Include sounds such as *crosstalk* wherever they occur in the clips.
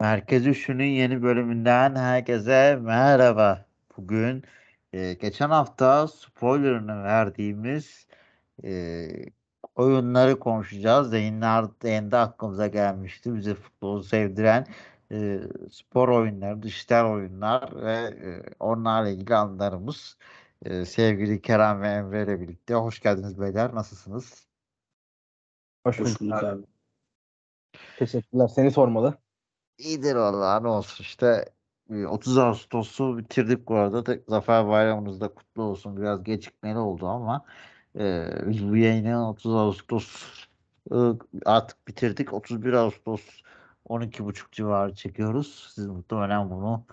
Merkez Üçlü'nün yeni bölümünden herkese merhaba. Bugün e, geçen hafta spoilerını verdiğimiz e, oyunları konuşacağız. Yayınlar, yayında aklımıza gelmişti. Bize futbolu sevdiren e, spor oyunları, dijital oyunlar ve e, onlarla ilgili anılarımız. E, sevgili Kerem ve Emre ile birlikte. Hoş geldiniz beyler. Nasılsınız? Hoş bulduk abi. Teşekkürler. Seni sormalı. İyidir vallahi ne olsun işte 30 e, Ağustos'u bitirdik bu arada. Tek Zafer Bayramınız da kutlu olsun. Biraz gecikmeli oldu ama e, biz bu yayını 30 Ağustos e, artık bitirdik. 31 Ağustos 12.30 civarı çekiyoruz. Siz muhtemelen bunu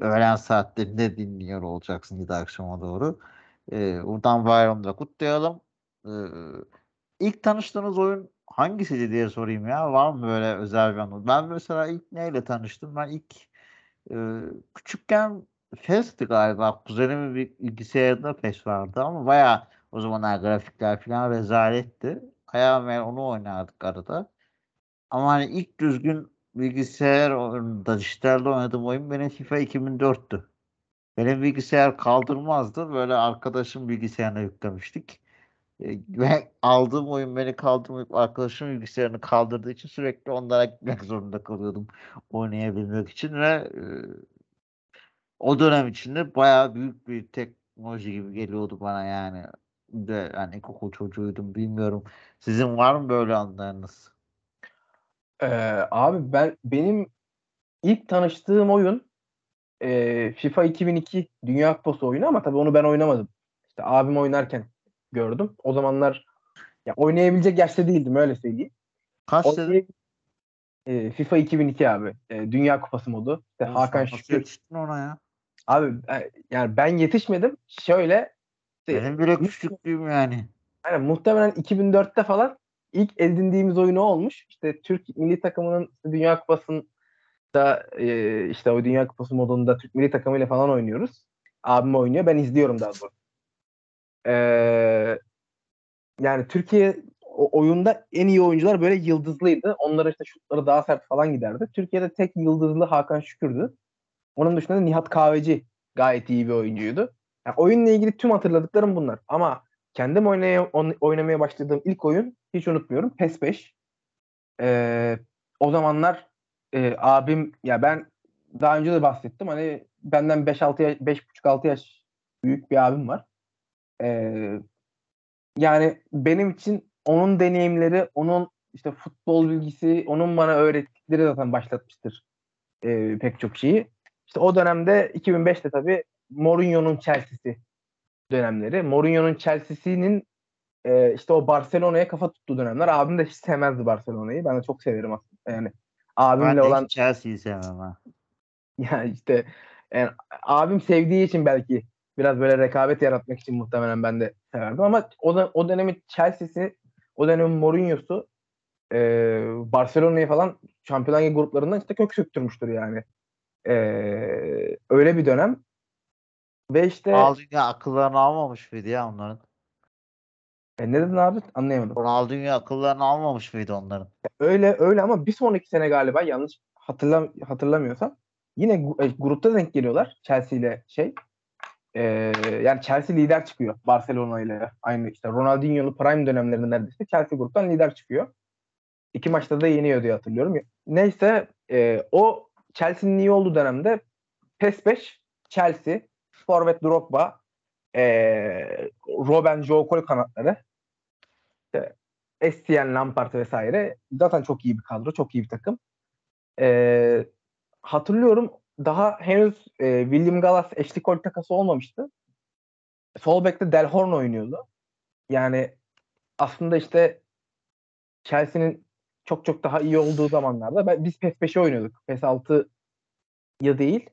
öğlen saatlerinde dinliyor olacaksınız akşama doğru. E, buradan bayramı kutlayalım. E, ilk tanıştığınız oyun hangisiydi diye sorayım ya. Var mı böyle özel bir anı? Ben mesela ilk neyle tanıştım? Ben ilk e, küçükken PES'ti galiba. Kuzenimin bilgisayarında PES vardı ama baya o zamanlar grafikler falan rezaletti. Ayağım onu oynardık arada. Ama hani ilk düzgün bilgisayar oyununda dijitalde oynadığım oyun benim FIFA 2004'tü. Benim bilgisayar kaldırmazdı. Böyle arkadaşım bilgisayarına yüklemiştik. Ve aldığım oyun beni kaldırmayıp arkadaşım bilgisayarını kaldırdığı için sürekli onlara gitmek zorunda kalıyordum oynayabilmek için ve o dönem içinde bayağı büyük bir teknoloji gibi geliyordu bana yani. De yani ilkokul çocuğuydum bilmiyorum. Sizin var mı böyle anlarınız? Ee, abi ben benim ilk tanıştığım oyun e, FIFA 2002 Dünya Kupası oyunu ama tabii onu ben oynamadım. İşte abim oynarken gördüm. O zamanlar ya oynayabilecek yaşta değildim öyle söyleyeyim. Kaç Oynay- e, FIFA 2002 abi. E, Dünya Kupası modu. İşte Oğlum, Hakan Şükür. ona ya? Abi e, yani ben yetişmedim. Şöyle işte, Benim bile küçüklüğüm yani. Yani muhtemelen 2004'te falan ilk edindiğimiz oyunu olmuş. İşte Türk milli takımının Dünya Kupası'nda e, işte o Dünya Kupası modunda Türk milli takımıyla falan oynuyoruz. Abim oynuyor. Ben izliyorum daha doğrusu. Ee, yani Türkiye oyunda en iyi oyuncular böyle yıldızlıydı. Onlara işte şutları daha sert falan giderdi. Türkiye'de tek yıldızlı Hakan Şükür'dü. Onun dışında da Nihat Kahveci gayet iyi bir oyuncuydu. Yani oyunla ilgili tüm hatırladıklarım bunlar. Ama kendim oynaya, oynamaya başladığım ilk oyun hiç unutmuyorum. PES 5. Ee, o zamanlar e, abim ya ben daha önce de bahsettim. Hani benden 5-6 yaş 5,5-6 yaş büyük bir abim var. Ee, yani benim için onun deneyimleri, onun işte futbol bilgisi, onun bana öğrettikleri zaten başlatmıştır e, pek çok şeyi. İşte o dönemde 2005'te tabii Mourinho'nun Chelsea'si dönemleri. Mourinho'nun Chelsea'sinin e, işte o Barcelona'ya kafa tuttuğu dönemler. Abim de hiç sevmezdi Barcelona'yı. Ben de çok severim aslında. Yani abimle ben olan Chelsea'yi sevmem ha. Ya işte yani abim sevdiği için belki biraz böyle rekabet yaratmak için muhtemelen ben de severdim ama o da o dönemin Chelsea'si, o dönemin Mourinho'su e, Barcelona'yı falan Şampiyonlar Ligi gruplarından işte kök söktürmüştür yani. E, öyle bir dönem. Ve işte Ronaldinho akıllarını almamış mıydı ya onların? E ne dedin abi? Anlayamadım. Ronaldinho akıllarını almamış mıydı onların? Öyle öyle ama bir sonraki sene galiba yanlış hatırlam hatırlamıyorsam yine e, grupta denk geliyorlar Chelsea ile şey e, yani Chelsea lider çıkıyor Barcelona ile aynı işte Ronaldinho'lu prime dönemlerinde neredeyse Chelsea gruptan lider çıkıyor. İki maçta da yeniyor diye hatırlıyorum. Neyse e, o Chelsea'nin iyi olduğu dönemde PES 5 Chelsea Forvet Drogba e, Robben Joe Cole kanatları işte Estienne Lampard vesaire zaten çok iyi bir kadro çok iyi bir takım. E, hatırlıyorum daha henüz e, William Gallas Ashley Cole takası olmamıştı. Sol bekte Del Horn oynuyordu. Yani aslında işte Chelsea'nin çok çok daha iyi olduğu zamanlarda ben, biz PES 5'i oynuyorduk. PES 6 ya değil.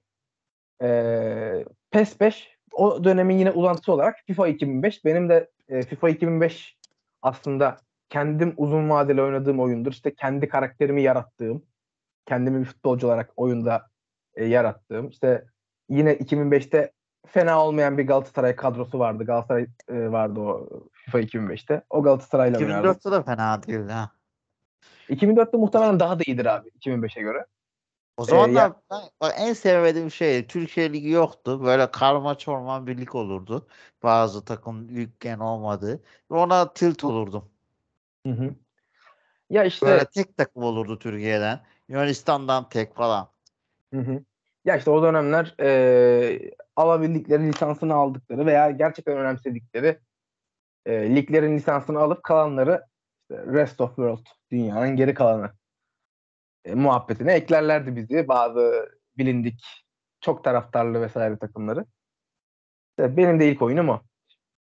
E, PES 5 o dönemin yine uzantısı olarak FIFA 2005. Benim de e, FIFA 2005 aslında kendim uzun vadeli oynadığım oyundur. İşte kendi karakterimi yarattığım, kendimi bir futbolcu olarak oyunda e, yarattığım. İşte yine 2005'te fena olmayan bir Galatasaray kadrosu vardı. Galatasaray e, vardı o FIFA 2005'te. O Galatasaray'la 2004'te oynardım. de fena değil ha. 2004'te muhtemelen daha da iyidir abi 2005'e göre. O Ee, zamanlar ya- ben, bak en sevmediğim şey Türkiye Ligi yoktu. Böyle karma çorman bir lig olurdu. Bazı takım büyükken olmadı. Ona tilt olurdum. Hı hı. Ya işte Böyle tek takım olurdu Türkiye'den. Yunanistan'dan tek falan. Hı hı. Ya işte o dönemler e, alabildikleri lisansını aldıkları veya gerçekten önemsedikleri e, liglerin lisansını alıp kalanları işte rest of world dünyanın geri kalanı e, muhabbetine eklerlerdi bizi bazı bilindik çok taraftarlı vesaire takımları. İşte benim de ilk oyunum o.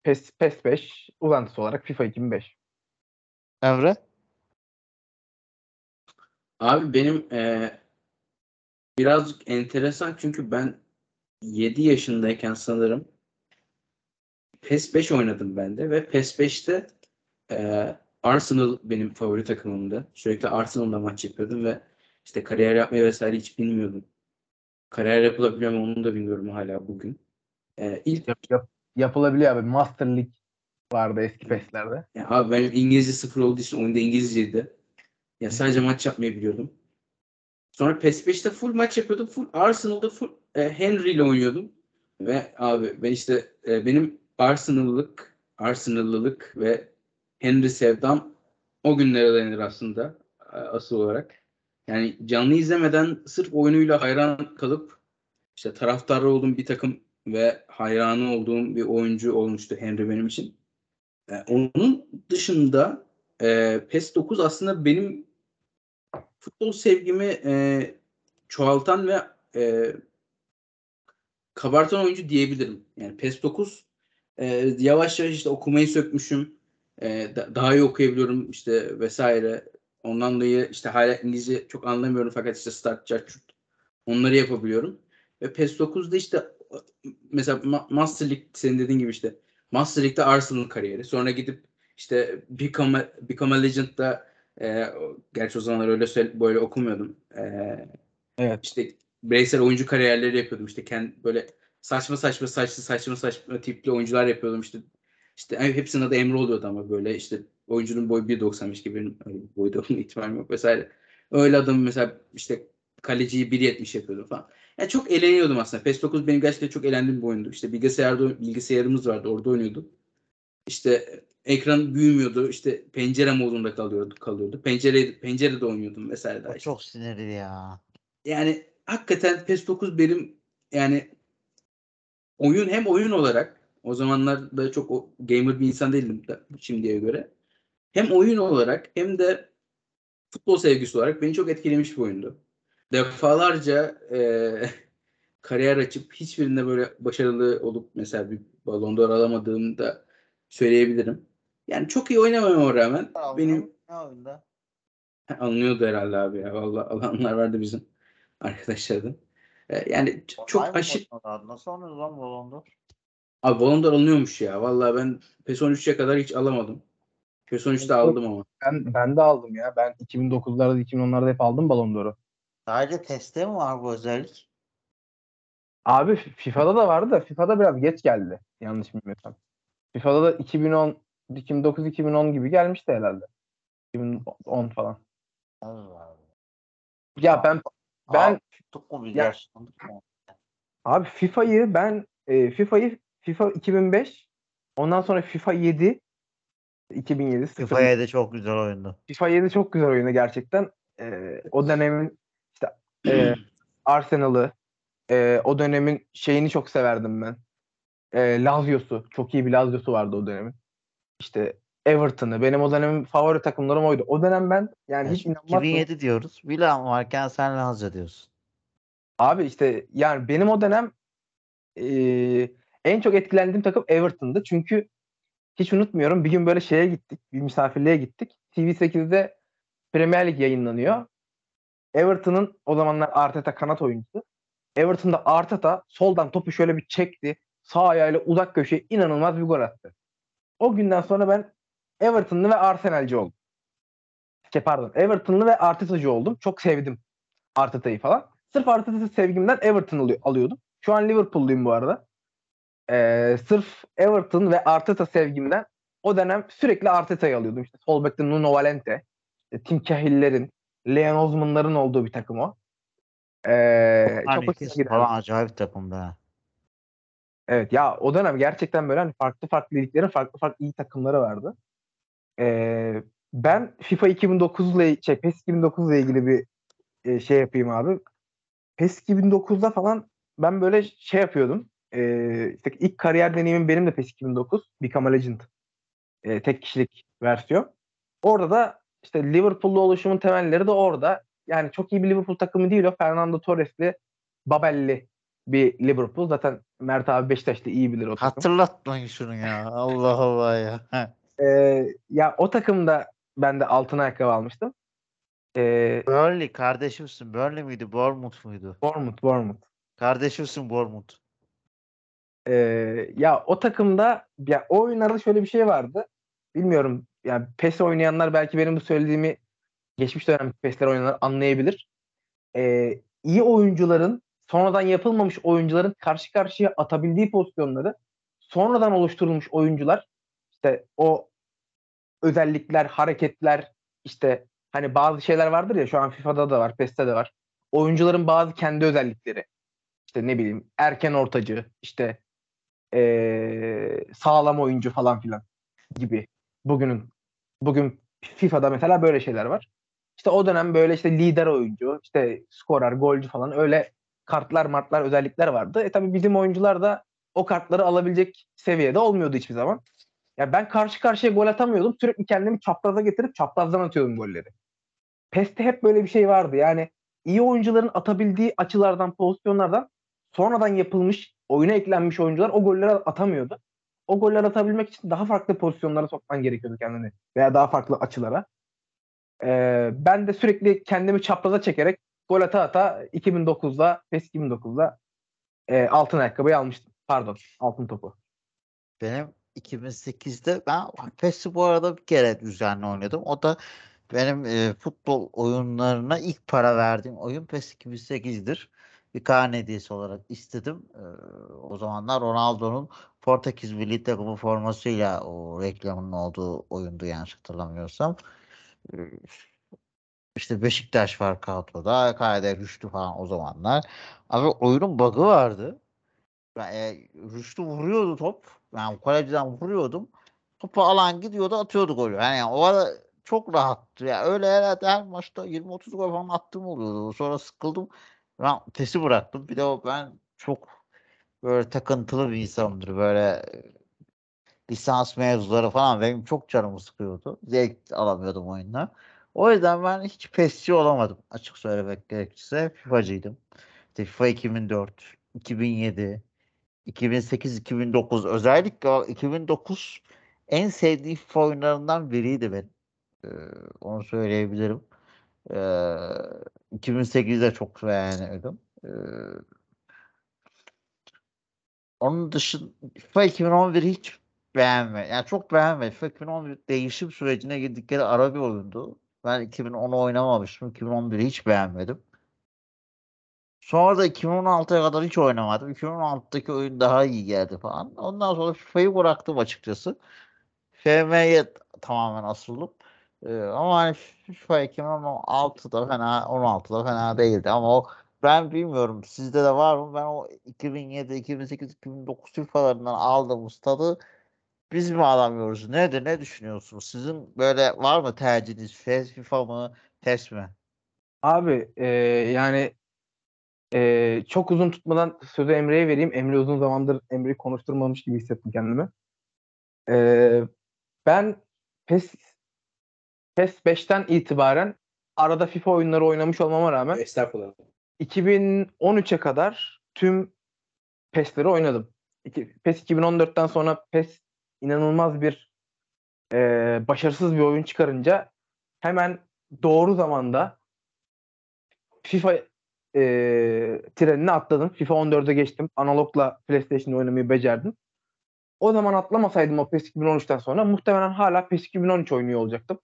PES, PES 5 uzantısı olarak FIFA 2005. Emre? Abi benim eee birazcık enteresan çünkü ben 7 yaşındayken sanırım PES 5 oynadım ben de ve PES 5'te eee, Arsenal benim favori takımımdı. Sürekli Arsenal'da maç yapıyordum ve işte kariyer yapmayı vesaire hiç bilmiyordum. Kariyer yapılabiliyor mu onu da bilmiyorum hala bugün. Eee ilk Yap, yap- yapılabiliyor abi. Master League vardı eski PES'lerde. Ya abi benim İngilizce sıfır olduğu için oyunda İngilizceydi. Ya sadece maç yapmayı biliyordum. Sonra PES 5'te full maç yapıyordum. Full Arsenal'da full e, Henry ile oynuyordum. Ve abi ben işte e, benim Arsenal'lık, Arsenal'lılık ve Henry sevdam o günlere dayanır aslında e, asıl olarak. Yani canlı izlemeden sırf oyunuyla hayran kalıp işte taraftarı olduğum bir takım ve hayranı olduğum bir oyuncu olmuştu Henry benim için. E, onun dışında e, PES 9 aslında benim futbol sevgimi e, çoğaltan ve e, kabartan oyuncu diyebilirim. Yani PES 9 e, yavaş yavaş işte okumayı sökmüşüm. E, da- daha iyi okuyabiliyorum işte vesaire. Ondan dolayı işte hala İngilizce çok anlamıyorum fakat işte start, chart, onları yapabiliyorum. Ve PES 9'da işte mesela Ma- Master League senin dediğin gibi işte Master League'de Arsenal kariyeri. Sonra gidip işte Become a, Become a Legend'da e, gerçi o zamanlar öyle böyle okumuyordum. E, Evet. işte bireysel oyuncu kariyerleri yapıyordum. İşte kendi böyle saçma saçma saçlı saçma saçma tipli oyuncular yapıyordum. İşte işte hepsinin adı Emre oluyordu ama böyle işte oyuncunun boyu 1.95 gibi benim bir boyda olma ihtimalim yok vesaire. Öyle adam mesela işte kaleciyi 1.70 yapıyordum falan. Yani çok eğleniyordum aslında. PES 9 benim gerçekten çok eğlendiğim bir oyundu. İşte bilgisayarda bilgisayarımız vardı orada oynuyorduk. İşte ekran büyümüyordu. İşte pencere modunda kalıyordu. kalıyordu. Pencere pencerede oynuyordum vesaire daha işte. çok sinirli ya. Yani hakikaten PES 9 benim yani oyun hem oyun olarak o zamanlar da çok o, gamer bir insan değildim da şimdiye göre. Hem oyun olarak hem de futbol sevgisi olarak beni çok etkilemiş bir oyundu. Defalarca eee, *laughs* kariyer açıp hiçbirinde böyle başarılı olup mesela bir Ballon d'Or alamadığımı da söyleyebilirim. Yani çok iyi oynamama rağmen benim Ne oyunda? anlıyordu herhalde abi ya. Vallahi alanlar vardı bizim arkadaşlardan. Ee, yani Online çok aşırı? Nasıl oynuyoruz lan Ballon d'Or? Abi Ballon d'Or alınıyormuş ya. Vallahi ben PES 13'e kadar hiç alamadım. PES 13'te aldım ama. Ben, ben de aldım ya. Ben 2009'larda 2010'larda hep aldım Ballon d'Or'u. Sadece teste mi var bu özellik? Abi FIFA'da da vardı da FIFA'da biraz geç geldi. Yanlış bilmiyorsam. FIFA'da da 2010 2009-2010 gibi gelmişti herhalde. 2010 falan. Allah Allah. Ya ben ben Abi, tuttuk mu bir Ya- abi FIFA'yı ben e, FIFA'yı FIFA 2005 ondan sonra FIFA 7 2007 sıfır- FIFA 7 çok güzel oyundu. FIFA 7 çok güzel oyunu gerçekten. E, o dönemin işte e, *clears throat* Arsenal'ı e, o dönemin şeyini çok severdim ben. E, Lazio'su. Çok iyi bir Lazio'su vardı o dönemin. İşte Everton'ı. Benim o dönemin favori takımlarım oydu. O dönem ben yani hiç inanmazsın. 2007 diyoruz. Milan varken sen Lazio diyorsun. Abi işte yani benim o dönem e, en çok etkilendiğim takım Everton'dı. Çünkü hiç unutmuyorum bir gün böyle şeye gittik. Bir misafirliğe gittik. TV8'de Premier Lig yayınlanıyor. Everton'ın o zamanlar Arteta kanat oyuncusu. Everton'da Arteta soldan topu şöyle bir çekti. Sağ ayağıyla uzak köşeye inanılmaz bir gol attı. O günden sonra ben Everton'lı ve Arsenal'ci oldum. Şey, pardon. Everton'lı ve Arteta'cı oldum. Çok sevdim Arteta'yı falan. Sırf Arteta sevgimden Everton alı- alıyordum. Şu an Liverpool'luyum bu arada. Ee, sırf Everton ve Arteta sevgimden o dönem sürekli Arteta'yı alıyordum. İşte sol bekte Nuno Valente, işte Tim Cahill'lerin, Leon Osman'ların olduğu bir takım o. Ee, çok hoşuma giderdi. falan acayip takımda. Evet ya o dönem gerçekten böyle hani farklı farklı liglerin farklı farklı iyi takımları vardı. Ee, ben FIFA 2009 ile şey PES 2009 ile ilgili bir e, şey yapayım abi. PES 2009'da falan ben böyle şey yapıyordum. Ee, işte ilk kariyer deneyimim benim de PES 2009. Become a Legend. Ee, tek kişilik versiyon. Orada da işte Liverpool'lu oluşumun temelleri de orada. Yani çok iyi bir Liverpool takımı değil o. Fernando Torres'li, Babel'li bir Liverpool. Zaten Mert abi Beşiktaş'ta iyi bilir o takımı. Hatırlatmayın şunu ya. Allah Allah ya. Ee, ya o takımda ben de altın ayakkabı almıştım. Ee, Burnley kardeşimsin. Burnley miydi? Bournemouth muydu? Bournemouth, Bournemouth. Kardeşimsin Bournemouth. Ee, ya o takımda ya o oyunlarda şöyle bir şey vardı. Bilmiyorum yani PES oynayanlar belki benim bu söylediğimi geçmiş dönem PES'ler oynayanlar anlayabilir. Ee, iyi oyuncuların sonradan yapılmamış oyuncuların karşı karşıya atabildiği pozisyonları sonradan oluşturulmuş oyuncular işte o özellikler, hareketler işte hani bazı şeyler vardır ya şu an FIFA'da da var, PES'te de var. Oyuncuların bazı kendi özellikleri. İşte ne bileyim erken ortacı, işte ee, sağlam oyuncu falan filan gibi. Bugünün bugün FIFA'da mesela böyle şeyler var. İşte o dönem böyle işte lider oyuncu, işte skorer, golcü falan öyle kartlar, martlar, özellikler vardı. E tabii bizim oyuncular da o kartları alabilecek seviyede olmuyordu hiçbir zaman. Ya ben karşı karşıya gol atamıyordum. Sürekli kendimi çapraza getirip çaprazdan atıyordum golleri. PES'te hep böyle bir şey vardı. Yani iyi oyuncuların atabildiği açılardan, pozisyonlardan sonradan yapılmış, oyuna eklenmiş oyuncular o golleri atamıyordu. O golleri atabilmek için daha farklı pozisyonlara sokman gerekiyordu kendini. Veya daha farklı açılara. Ee, ben de sürekli kendimi çapraza çekerek gol ata ata 2009'da, PES 2009'da e, altın ayakkabıyı almıştım. Pardon, altın topu. Benim 2008'de ben PES'i bu arada bir kere düzenli oynadım. O da benim e, futbol oyunlarına ilk para verdiğim oyun PES 2008'dir. Bir karne hediyesi olarak istedim. E, o zamanlar Ronaldo'nun Portekiz milli takımı formasıyla o reklamının olduğu oyundu yanlış hatırlamıyorsam. E, işte Beşiktaş var kadroda. Kalede Rüştü falan o zamanlar. Abi oyunun bug'ı vardı. Ben, e, Rüştü vuruyordu top. Ben kaleciden vuruyordum. Topu alan gidiyordu atıyordu golü. Yani o ara çok rahattı. Yani öyle herhalde her maçta 20-30 gol falan attığım oluyordu. Sonra sıkıldım. Ben pesi bıraktım. Bir de ben çok böyle takıntılı bir insanımdır. Böyle e, lisans mevzuları falan benim çok canımı sıkıyordu. Zevk alamıyordum oyundan. O yüzden ben hiç PES'ci olamadım. Açık söylemek gerekirse FIFA'cıydım. İşte FIFA 2004, 2007, 2008-2009 özellikle o 2009 en sevdiğim FIFA oyunlarından biriydi benim. Ee, onu söyleyebilirim. Ee, 2008'de çok beğeniyordum. Ee, onun dışında FIFA 2011 hiç beğenme. Yani çok beğenmedim. FIFA 2011 değişim sürecine girdikleri ara bir oyundu. Ben 2010'u oynamamıştım. 2011'i hiç beğenmedim. Sonra da 2016'ya kadar hiç oynamadım. 2016'daki oyun daha iyi geldi falan. Ondan sonra FIFA'yı bıraktım açıkçası. FM'ye tamamen asıldım. Ee, ama hani FIFA 2016'da fena, 16'da fena değildi. Ama o ben bilmiyorum sizde de var mı? Ben o 2007, 2008, 2009 FIFA'larından aldığımız tadı biz mi alamıyoruz? Nedir? Ne düşünüyorsunuz? Sizin böyle var mı tercihiniz? PES, FIFA mı? PES mi? Abi e, yani e, çok uzun tutmadan sözü Emre'ye vereyim. Emre uzun zamandır Emre'yi konuşturmamış gibi hissettim kendimi. E, ben PES, PES 5'ten itibaren arada FIFA oyunları oynamış olmama rağmen Estağfurullah. 2013'e kadar tüm PES'leri oynadım. İki- PES 2014'ten sonra PES inanılmaz bir e, başarısız bir oyun çıkarınca hemen doğru zamanda FIFA e, trenine atladım. FIFA 14'e geçtim. Analogla PlayStation'da oynamayı becerdim. O zaman atlamasaydım o PES 2013'ten sonra muhtemelen hala PES 2013 oynuyor olacaktım.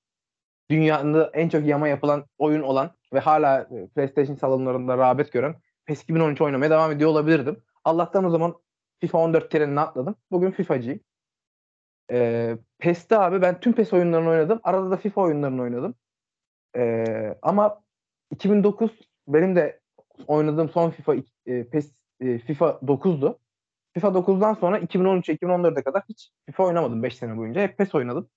Dünyada en çok yama yapılan oyun olan ve hala e, PlayStation salonlarında rağbet gören PES 2013 oynamaya devam ediyor olabilirdim. Allah'tan o zaman FIFA 14 trenine atladım. Bugün FIFA'cıyım. Ee, PES'te abi ben tüm PES oyunlarını oynadım. Arada da FIFA oyunlarını oynadım. Ee, ama 2009 benim de oynadığım son FIFA e, PES e, FIFA 9'du. FIFA 9'dan sonra 2013'e 2014'e kadar hiç FIFA oynamadım 5 sene boyunca. Hep PES oynadım.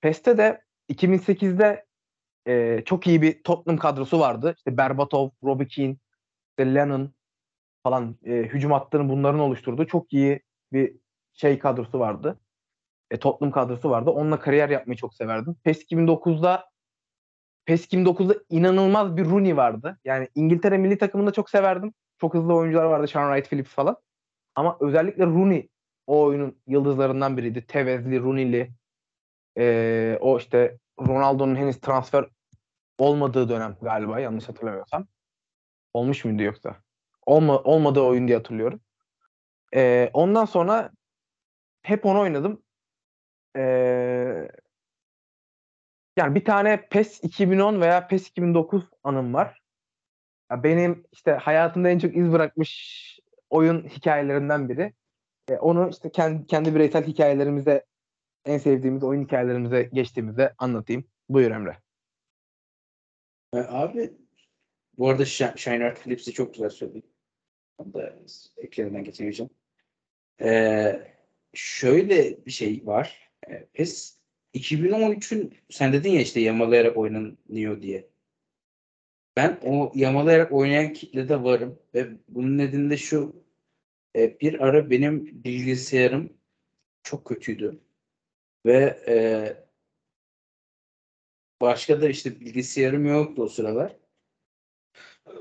PES'te de 2008'de e, çok iyi bir Tottenham kadrosu vardı. İşte Berbatov, Robbie Keane, işte Lennon falan e, hücum hattını bunların oluşturduğu çok iyi bir şey kadrosu vardı. E, Tottenham kadrosu vardı. Onunla kariyer yapmayı çok severdim. PES 2009'da PES 2009'da inanılmaz bir Rooney vardı. Yani İngiltere milli takımında çok severdim. Çok hızlı oyuncular vardı. Sean Wright Phillips falan. Ama özellikle Rooney o oyunun yıldızlarından biriydi. Tevezli, Rooney'li. Ee, o işte Ronaldo'nun henüz transfer olmadığı dönem galiba yanlış hatırlamıyorsam. Olmuş muydu yoksa? Olma, olmadığı oyun diye hatırlıyorum. Ee, ondan sonra hep onu oynadım. Ee, yani bir tane PES 2010 veya PES 2009 anım var. Ya benim işte hayatımda en çok iz bırakmış oyun hikayelerinden biri. E, onu işte kendi, kendi bireysel hikayelerimize en sevdiğimiz oyun hikayelerimize geçtiğimizde anlatayım. Buyur Emre. E, abi bu arada Sh- Shiner Phillips'i çok güzel söyledin. Onu da eklerinden getireceğim. Ee, şöyle bir şey var. PES 2013'ün sen dedin ya işte yamalayarak oynanıyor diye. Ben o yamalayarak oynayan kitlede varım ve bunun nedeni de şu e, bir ara benim bilgisayarım çok kötüydü ve e, başka da işte bilgisayarım yoktu o sıralar.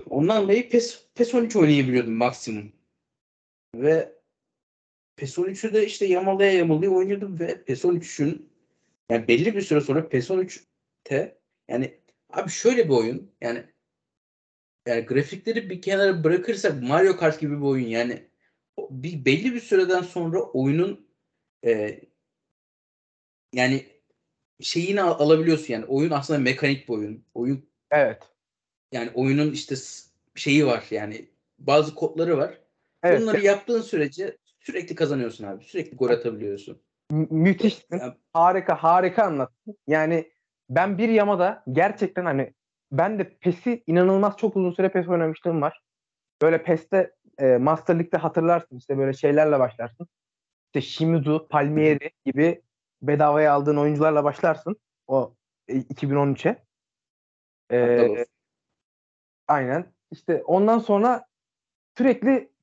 Ondan dolayı PES, PES 13 oynayabiliyordum maksimum. Ve PES 13'ü de işte yamalaya yamalaya oynuyordum ve PES 13'ün yani belli bir süre sonra PES 13'te yani abi şöyle bir oyun yani yani grafikleri bir kenara bırakırsak Mario Kart gibi bir oyun yani bir belli bir süreden sonra oyunun e, yani şeyini al- alabiliyorsun yani oyun aslında mekanik bir oyun. Oyun Evet. yani oyunun işte şeyi var yani bazı kodları var. Evet. Bunları yaptığın sürece sürekli kazanıyorsun abi. Sürekli gol atabiliyorsun. mü- müthişsin. Ya, Harika harika anlattın. Yani ben bir yamada gerçekten hani ben de PES'i inanılmaz çok uzun süre PES oynamışlığım var. Böyle PES'te e, Master League'de hatırlarsın işte böyle şeylerle başlarsın. İşte Shimizu, Palmieri gibi bedavaya aldığın oyuncularla başlarsın. O e, 2013'e. E, aynen. İşte ondan sonra sürekli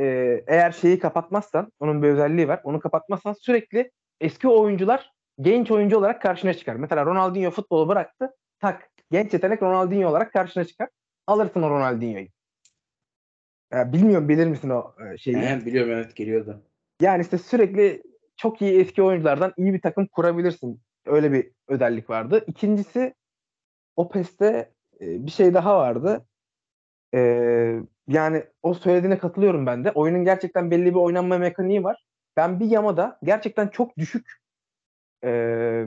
e, eğer şeyi kapatmazsan, onun bir özelliği var. Onu kapatmazsan sürekli eski oyuncular genç oyuncu olarak karşına çıkar. Mesela Ronaldinho futbolu bıraktı. Tak genç yetenek Ronaldinho olarak karşına çıkar. Alırsın o Ronaldinho'yu. Ya bilmiyorum bilir misin o e, şeyi? He, biliyorum evet geliyordu. Yani işte sürekli çok iyi eski oyunculardan iyi bir takım kurabilirsin. Öyle bir özellik vardı. İkincisi o PES'te e, bir şey daha vardı. E, yani o söylediğine katılıyorum ben de. Oyunun gerçekten belli bir oynanma mekaniği var. Ben bir yamada gerçekten çok düşük e,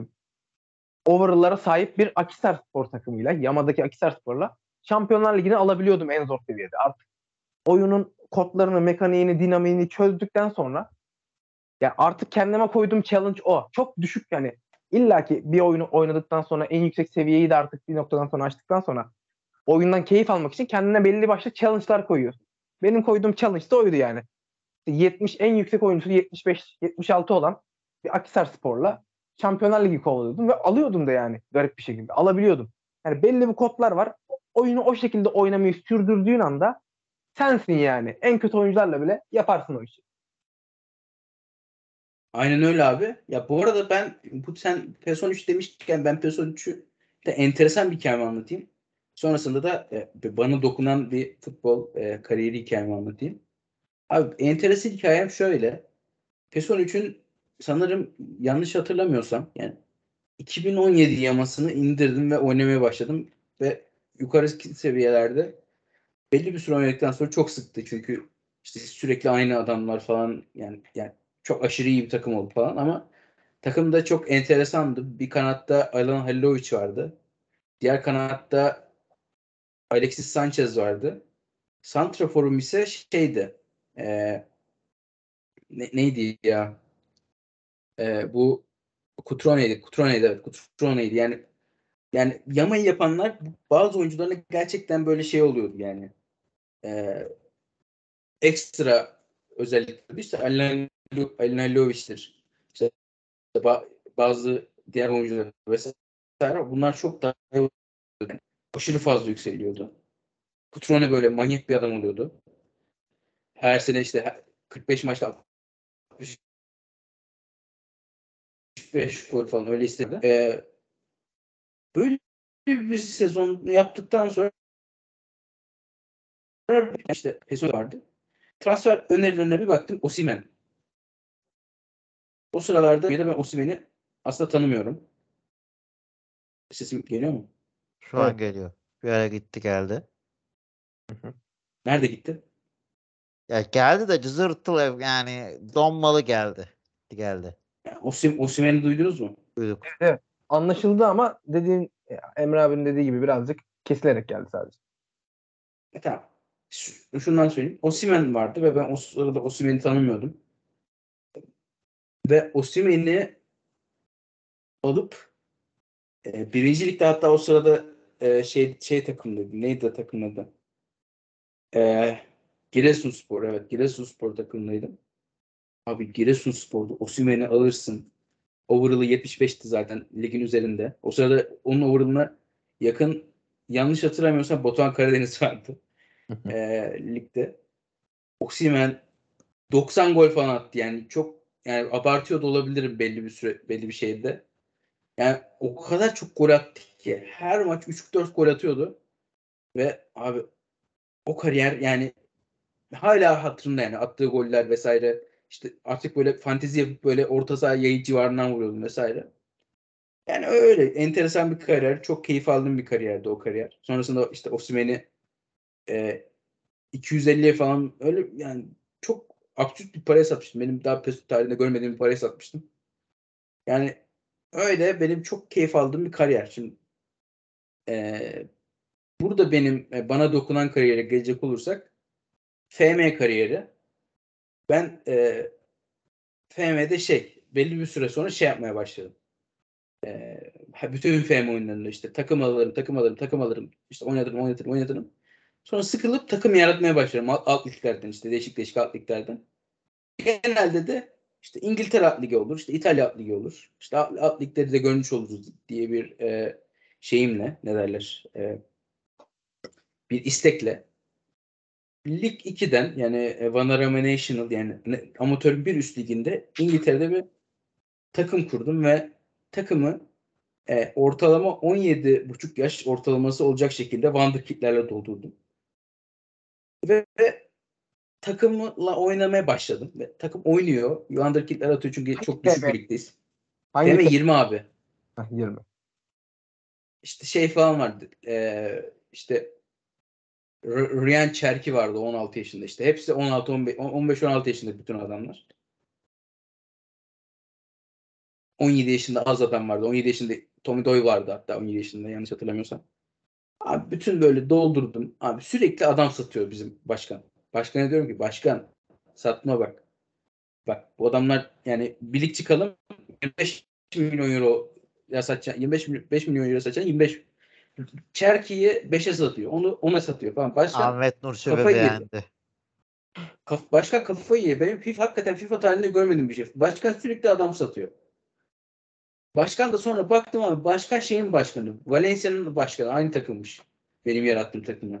overall'lara sahip bir Akisar Spor takımıyla, Yama'daki Akisar Spor'la Şampiyonlar Ligi'ni alabiliyordum en zor seviyede. Artık oyunun kodlarını, mekaniğini, dinamiğini çözdükten sonra ya artık kendime koyduğum challenge o. Çok düşük yani. İlla ki bir oyunu oynadıktan sonra en yüksek seviyeyi de artık bir noktadan sonra açtıktan sonra oyundan keyif almak için kendine belli başlı challenge'lar koyuyorsun. Benim koyduğum challenge de oydu yani. 70 en yüksek oyuncusu 75 76 olan bir Akisar Spor'la Şampiyonlar Ligi kovalıyordum ve alıyordum da yani garip bir şekilde. Alabiliyordum. Yani belli bir kodlar var. Oyunu o şekilde oynamayı sürdürdüğün anda sensin yani. En kötü oyuncularla bile yaparsın o işi. Aynen öyle abi. Ya bu arada ben bu sen PES 13 demişken ben PES 13'ü de enteresan bir hikayemi anlatayım. Sonrasında da e, bana dokunan bir futbol e, kariyeri hikayemi anlatayım. Abi enteresan hikayem şöyle. PES 13'ün sanırım yanlış hatırlamıyorsam yani 2017 yamasını indirdim ve oynamaya başladım ve yukarı seviyelerde belli bir süre oynadıktan sonra çok sıktı çünkü işte sürekli aynı adamlar falan yani yani çok aşırı iyi bir takım oldu falan ama takımda çok enteresandı. Bir kanatta Alan Halilovic vardı. Diğer kanatta Alexis Sanchez vardı. Santrafor'um ise şeydi. E, ne, neydi ya? E, bu Kutrone'ydi. Kutrone'ydi evet. Kutrone'ydi. Yani yani yamayı yapanlar bazı oyuncularla gerçekten böyle şey oluyordu yani. e, ekstra özellikleri işte Alina Lovic'tir. İşte ba- bazı diğer oyuncular vesaire bunlar çok daha aşırı fazla yükseliyordu. Kutrone böyle manyak bir adam oluyordu. Her sene işte 45 maçta 65 gol falan öyle istedi. Ee, böyle bir sezon yaptıktan sonra işte Peso vardı. Transfer önerilerine bir baktım. Osimen. O sıralarda ben Osimen'i aslında tanımıyorum. Sesim geliyor mu? Şu an Evet. geliyor. Bir ara gitti geldi. Nerede gitti? Ya geldi de cızırtılı yani donmalı geldi. Geldi. Osim, Osimen'i duydunuz mu? Duyduk. Anlaşıldı ama dediğin Emre abinin dediği gibi birazcık kesilerek geldi sadece. E, tamam. Şu- Şundan söyleyeyim. Osimen vardı ve ben o sırada Osimen'i tanımıyordum. Ve Osimen'i alıp e, birinci ligde hatta o sırada e, şey şey takımdaydı. Neydi o takımın adı? E, Giresunspor. Evet Giresunspor takımındaydım. Abi Giresunspor'da Osimen'i alırsın. Overall'ı 75'ti zaten ligin üzerinde. O sırada onun overall'ına yakın yanlış hatırlamıyorsam Batuhan Karadeniz vardı e, ligde. Osimhen 90 gol falan attı. Yani çok yani abartıyor da olabilirim belli bir süre belli bir şeyde. Yani o kadar çok gol attı ki her maç 3-4 gol atıyordu. Ve abi o kariyer yani hala hatırımda yani attığı goller vesaire işte artık böyle fantezi yapıp böyle orta saha yayın civarından vuruyordum vesaire. Yani öyle enteresan bir kariyer. Çok keyif aldığım bir kariyerdi o kariyer. Sonrasında işte Osimhen'i e, 250'ye falan öyle yani çok absürt bir paraya satmıştım. Benim daha PES tarihinde görmediğim bir paraya satmıştım. Yani öyle benim çok keyif aldığım bir kariyer. Şimdi e, burada benim e, bana dokunan kariyere gelecek olursak FM kariyeri. Ben e, FM'de şey belli bir süre sonra şey yapmaya başladım. E, bütün FM oyunlarında işte takım alırım, takım alırım, takım alırım. işte oynatırım, oynatırım, oynatırım. Sonra sıkılıp takım yaratmaya başlarım. Alt, alt liglerden işte değişik değişik alt liglerden. Genelde de işte İngiltere alt ligi olur, işte İtalya alt ligi olur. İşte alt, alt ligleri de görmüş oluruz diye bir e, şeyimle ne derler e, bir istekle Lig 2'den yani e, Vanarama National yani amatör bir üst liginde İngiltere'de bir takım kurdum ve takımı e, ortalama 17,5 yaş ortalaması olacak şekilde Wonderkid'lerle doldurdum. Ve takımla oynamaya başladım. Ve takım oynuyor. Wonderkid'ler atıyor çünkü çok düşük TB? bir ligdeyiz. Hangi takım? 20 abi. Heh, 20. İşte şey falan vardı. E, işte Ryan Cherki vardı 16 yaşında işte. Hepsi 16 15 15 16 yaşında bütün adamlar. 17 yaşında az adam vardı. 17 yaşında Tommy Doyle vardı hatta 17 yaşında yanlış hatırlamıyorsam. Abi bütün böyle doldurdum. Abi sürekli adam satıyor bizim başkan. Başkana diyorum ki başkan satma bak. Bak bu adamlar yani birlik çıkalım 25 milyon euro ya satacağım 25 milyon, 5 milyon euro satacağım 25 Cherki'yi 5'e satıyor. Onu ona satıyor falan. Başkan Ahmet Nur yedi. beğendi. Kaf, başkan kafayı yiyor. Benim FIFA, hakikaten FIFA tarihinde görmediğim bir şey. Başkan sürekli adam satıyor. Başkan da sonra baktım abi başkan şeyin başkanı. Valencia'nın başkanı. Aynı takılmış. Benim yarattığım takımla.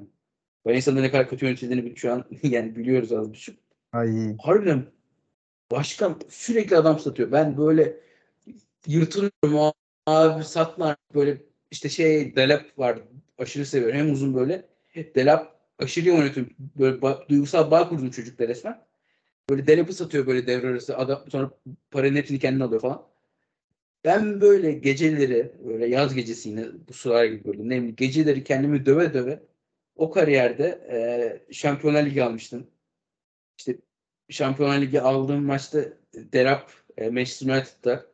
Valencia'da ne kadar kötü yönetildiğini şu an *laughs* yani biliyoruz az buçuk. Ay. Harbiden başkan sürekli adam satıyor. Ben böyle yırtınıyorum abi satma böyle işte şey Delap var aşırı seviyorum. Hem uzun böyle. Delap aşırı yönetiyorum. Böyle ba- duygusal bağ kurdum çocukla resmen. Böyle Delap'ı satıyor böyle devre arası. Adam sonra paranın hepsini kendine alıyor falan. Ben böyle geceleri böyle yaz gecesi yine bu sıralar gibi böyle ne bileyim, geceleri kendimi döve döve o kariyerde e, Şampiyonlar Ligi almıştım. İşte Şampiyonlar Ligi aldığım maçta Derap e, Manchester United'da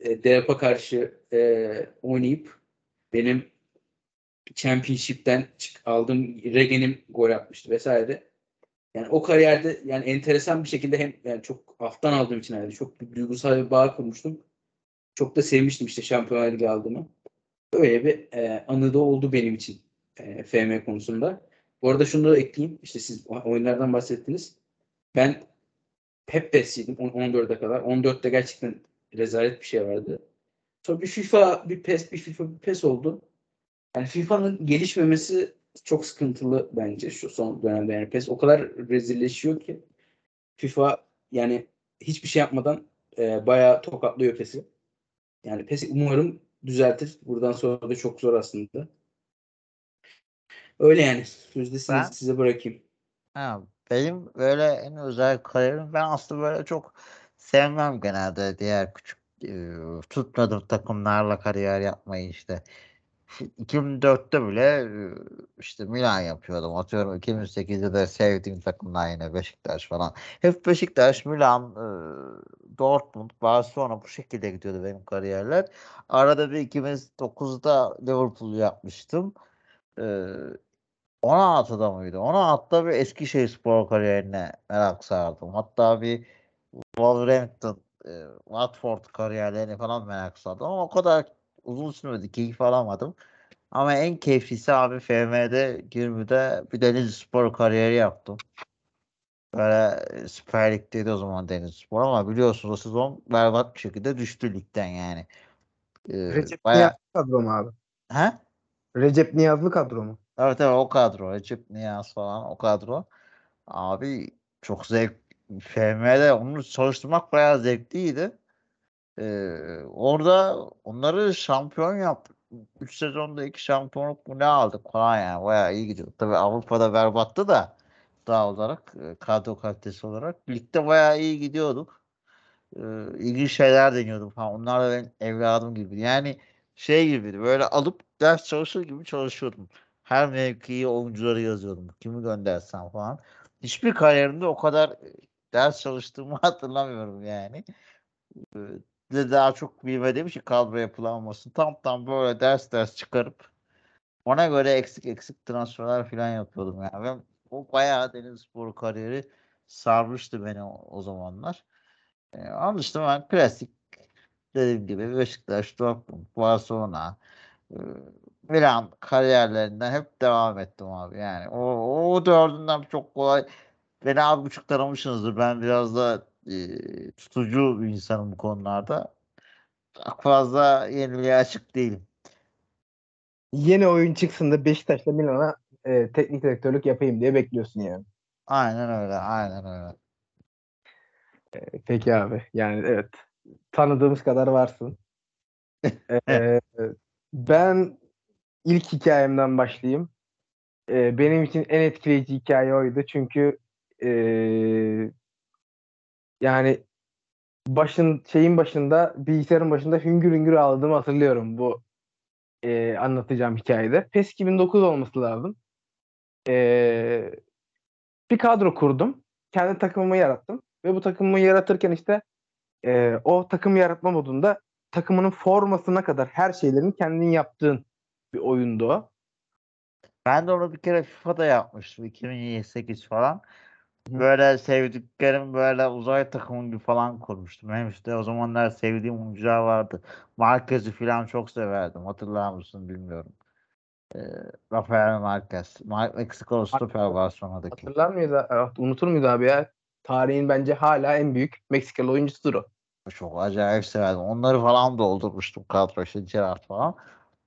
e, Derap'a karşı e, oynayıp benim Championship'ten çık- aldığım Regen'im gol atmıştı vesaire. Yani o kariyerde yani enteresan bir şekilde hem yani çok alttan aldığım için yani çok bir duygusal bir bağ kurmuştum. Çok da sevmiştim işte Şampiyonlar Ligi aldığımı. Öyle bir e, anı da oldu benim için e, FM konusunda. Bu arada şunu da ekleyeyim. İşte siz oyunlardan bahsettiniz. Ben hep PES'iydim on- 14'e kadar. 14'te gerçekten rezalet bir şey vardı. Sonra bir FIFA, bir PES, bir FIFA, bir PES oldu. Yani FIFA'nın gelişmemesi çok sıkıntılı bence şu son dönemde. Yani PES o kadar rezilleşiyor ki FIFA yani hiçbir şey yapmadan e, bayağı tokatlıyor PES'i. Yani PES umarım düzeltir. Buradan sonra da çok zor aslında. Öyle yani. Sözde size, bırakayım. Ha, benim böyle en özel kariyerim ben aslında böyle çok sevmem genelde diğer küçük e, tutmadığım takımlarla kariyer yapmayı işte. 2004'te bile e, işte Milan yapıyordum. Atıyorum 2008'de de sevdiğim takımlar yine Beşiktaş falan. Hep Beşiktaş, Milan, e, Dortmund, Barcelona bu şekilde gidiyordu benim kariyerler. Arada bir 2009'da Liverpool yapmıştım. E, 16'da mıydı? 16'da bir Eskişehir spor kariyerine merak sardım. Hatta bir Wolverhampton, e, Watford kariyerlerine falan merak sardım. Ama o kadar uzun sürmedi. Keyif alamadım. Ama en keyiflisi abi FM'de 20'de bir Denizli Spor kariyeri yaptım. Böyle e, Süper Lig'deydi o zaman Denizli Spor ama biliyorsunuz o sezon berbat bir şekilde düştü ligden yani. Ee, Recep bayağı... Niyazlı kadro mu abi? He? Recep Niyazlı kadro mu? Evet evet o kadro. Recep Niyaz falan o kadro. Abi çok zevk. FM'de onu çalıştırmak bayağı zevkliydi. Ee, orada onları şampiyon yaptık. 3 sezonda 2 şampiyonluk mu ne aldık falan yani. Bayağı iyi gidiyor. Tabii Avrupa'da berbattı da daha olarak e, kadro kalitesi olarak. Ligde bayağı iyi gidiyorduk. Ee, ilginç şeyler deniyordum falan. Onlar da benim evladım gibi. Yani şey gibiydi. Böyle alıp ders çalışır gibi çalışıyordum. Her mevkiyi oyuncuları yazıyordum. Kimi göndersem falan. Hiçbir kariyerimde o kadar e, ders çalıştığımı *laughs* hatırlamıyorum yani. De daha çok bilmediğim için kadro yapılanmasın. Tam tam böyle ders ders çıkarıp ona göre eksik eksik transferler falan yapıyordum yani. Ben, o bayağı Denizlispor kariyeri sarmıştı beni o, o zamanlar. Onun dışında ben klasik dediğim gibi Beşiktaş, Dortmund, Barcelona, e, Milan kariyerlerinden hep devam ettim abi. Yani o, o dördünden çok kolay beni az buçuk taramışsınızdır. Ben biraz da e, tutucu bir insanım bu konularda. Çok fazla yeniliğe açık değilim. Yeni oyun çıksın da Beşiktaş'la Milan'a e, teknik direktörlük yapayım diye bekliyorsun yani. Aynen öyle, aynen öyle. E, Peki abi. Yani evet. Tanıdığımız kadar varsın. *laughs* E, ben ilk hikayemden başlayayım. E, benim için en etkileyici hikaye oydu. Çünkü e, yani başın şeyin başında bilgisayarın başında hüngür hüngür ağladığımı hatırlıyorum bu e, anlatacağım hikayede. PES 2009 olması lazım. E, bir kadro kurdum. Kendi takımımı yarattım. Ve bu takımımı yaratırken işte e, o takım yaratma modunda takımının formasına kadar her şeylerin kendin yaptığın bir oyundu. Ben de onu bir kere FIFA'da yapmıştım. 2008 falan. Böyle sevdiklerim böyle uzay takımı gibi falan kurmuştum. Hem işte o zamanlar sevdiğim oyuncular vardı. Marquez'i falan çok severdim. Hatırlar mısın bilmiyorum. Ee, Rafael Marquez. Mar- Meksikalı stoper Barcelona'daki. Hatırlar mıyız? Evet, unutur muyuz abi ya? Tarihin bence hala en büyük Meksikalı oyuncusudur o. Çok acayip severdim. Onları falan doldurmuştum kadro işte Gerrard falan.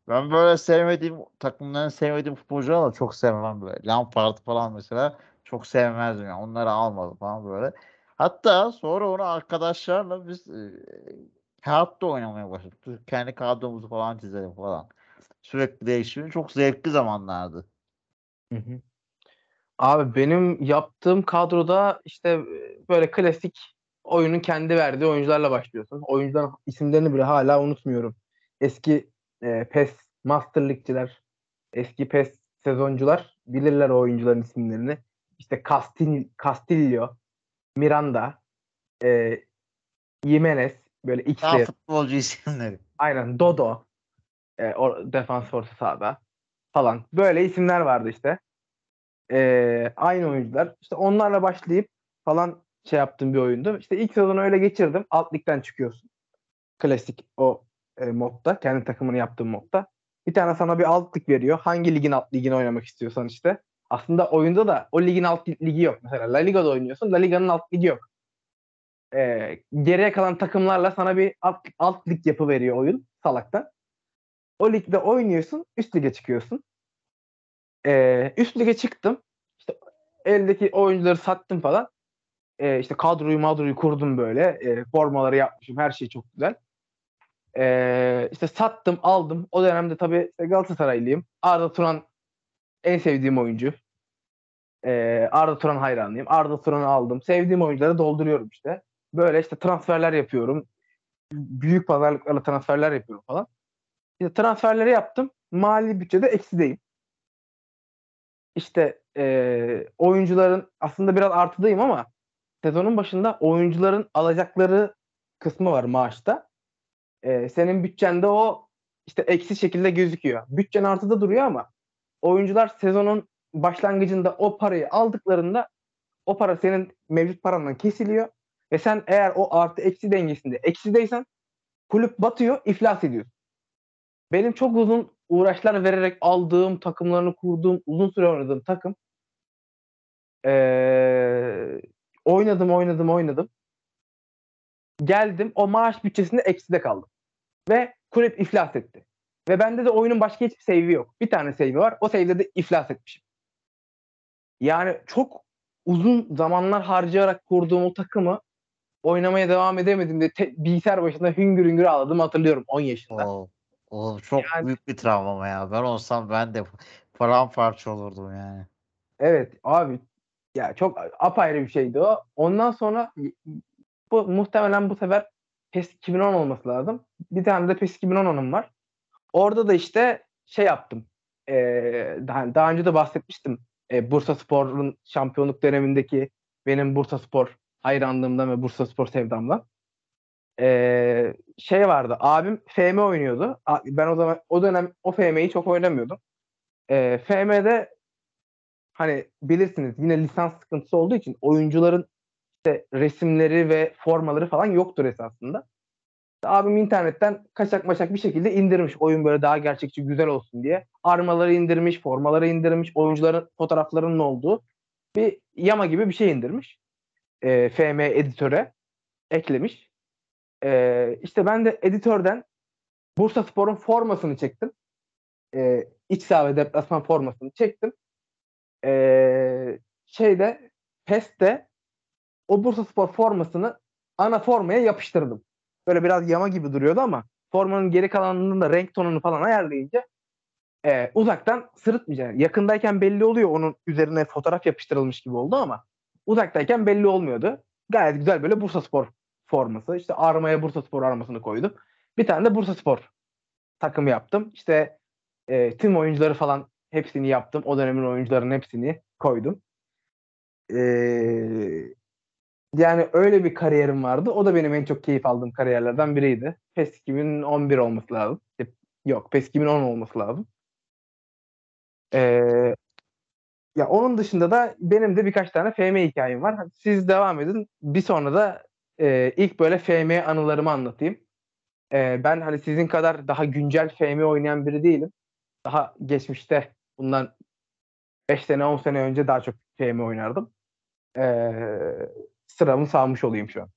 Ben böyle sevmediğim takımların sevmediğim futbolcuları da çok sevmem böyle. Lampard falan mesela çok sevmezdim yani. Onları almadım falan böyle. Hatta sonra onu arkadaşlarla biz e, kağıtta oynamaya başladık. Kendi kadromuzu falan çizelim falan. Sürekli değişimi çok zevkli zamanlardı. Abi benim yaptığım kadroda işte e, böyle klasik oyunun kendi verdiği oyuncularla başlıyorsun. Oyuncuların isimlerini bile hala unutmuyorum. Eski e, PES Master League'ciler, eski PES sezoncular bilirler o oyuncuların isimlerini. İşte Castil, Castillo, Miranda, e, Jimenez böyle Daha X'e futbolcu isimleri. Aynen Dodo. E, o, defans orta sahada falan. Böyle isimler vardı işte. E, aynı oyuncular. İşte onlarla başlayıp falan şey yaptığım bir oyundu. İşte ilk sezonu öyle geçirdim. Alt ligden çıkıyorsun. Klasik o e, modda. Kendi takımını yaptığın modda. Bir tane sana bir alt lig veriyor. Hangi ligin alt ligini oynamak istiyorsan işte. aslında oyunda da o ligin alt ligi yok. Mesela La Liga'da oynuyorsun. La Liga'nın alt ligi yok. Ee, geriye kalan takımlarla sana bir alt, alt lig yapı veriyor oyun salaktan. O ligde oynuyorsun. Üst lige çıkıyorsun. Ee, üst lige çıktım. İşte eldeki oyuncuları sattım falan. Ee, işte kadroyu madroyu kurdum böyle. Ee, formaları yapmışım. Her şey çok güzel. Ee, işte sattım, aldım. O dönemde tabii Galatasaraylıyım. Arda Turan en sevdiğim oyuncu. Ee, Arda Turan hayranıyım. Arda Turan'ı aldım. Sevdiğim oyuncuları dolduruyorum işte. Böyle işte transferler yapıyorum. Büyük pazarlıklarla transferler yapıyorum falan. İşte transferleri yaptım. Mali bütçede eksideyim. İşte e, oyuncuların aslında biraz artıdayım ama sezonun başında oyuncuların alacakları kısmı var maaşta. E, senin bütçende o işte eksi şekilde gözüküyor. Bütçen artıda duruyor ama oyuncular sezonun başlangıcında o parayı aldıklarında o para senin mevcut parandan kesiliyor ve sen eğer o artı eksi dengesinde eksideysen kulüp batıyor, iflas ediyor. Benim çok uzun uğraşlar vererek aldığım, takımlarını kurduğum, uzun süre oynadığım takım ee, oynadım, oynadım, oynadım. Geldim, o maaş bütçesinde ekside kaldım. Ve kulüp iflas etti. Ve bende de oyunun başka hiçbir save'i yok. Bir tane save'i var. O save'de de iflas etmişim. Yani çok uzun zamanlar harcayarak kurduğum o takımı oynamaya devam edemedim de te- bilgisayar başında hüngür hüngür ağladım hatırlıyorum 10 yaşında. Oo, o çok Yani- büyük bir travma ya. Ben olsam ben de paramparça olurdum yani. Evet abi ya çok apayrı bir şeydi o. Ondan sonra bu muhtemelen bu sefer PES 2010 olması lazım. Bir tane de PES 2010'un var. Orada da işte şey yaptım. Ee, daha, daha önce de bahsetmiştim. Ee, Bursa Spor'un şampiyonluk dönemindeki benim Bursa Spor hayranlığımdan ve Bursa Spor sevdamdan. Ee, şey vardı. Abim FM oynuyordu. Ben o zaman o dönem o FM'yi çok oynamıyordum. Ee, FM'de hani bilirsiniz yine lisans sıkıntısı olduğu için oyuncuların işte resimleri ve formaları falan yoktur esasında. Abim internetten kaçak maçak bir şekilde indirmiş oyun böyle daha gerçekçi güzel olsun diye. Armaları indirmiş, formaları indirmiş, oyuncuların fotoğraflarının olduğu bir yama gibi bir şey indirmiş. Ee, FM editöre eklemiş. Ee, işte ben de editörden Bursa Spor'un formasını çektim. Ee, iç saha ve deplasman formasını çektim. Ee, şeyde PES'te o Bursa Spor formasını ana formaya yapıştırdım. Böyle biraz yama gibi duruyordu ama formanın geri kalanının da renk tonunu falan ayarlayınca e, uzaktan sırıtmayacak. Yakındayken belli oluyor onun üzerine fotoğraf yapıştırılmış gibi oldu ama uzaktayken belli olmuyordu. Gayet güzel böyle Bursa Spor forması. İşte armaya Bursa Spor armasını koydum. Bir tane de Bursa Spor takımı yaptım. İşte e, tüm oyuncuları falan hepsini yaptım. O dönemin oyuncularının hepsini koydum. E, yani öyle bir kariyerim vardı. O da benim en çok keyif aldığım kariyerlerden biriydi. PES 2011 olması lazım. Yok PES 2010 olması lazım. Ee, ya onun dışında da benim de birkaç tane FM hikayem var. Siz devam edin. Bir sonra da e, ilk böyle FM anılarımı anlatayım. E, ben hani sizin kadar daha güncel FM oynayan biri değilim. Daha geçmişte bundan 5 sene 10 sene önce daha çok FM oynardım. E, sıramı sağmış olayım şu an.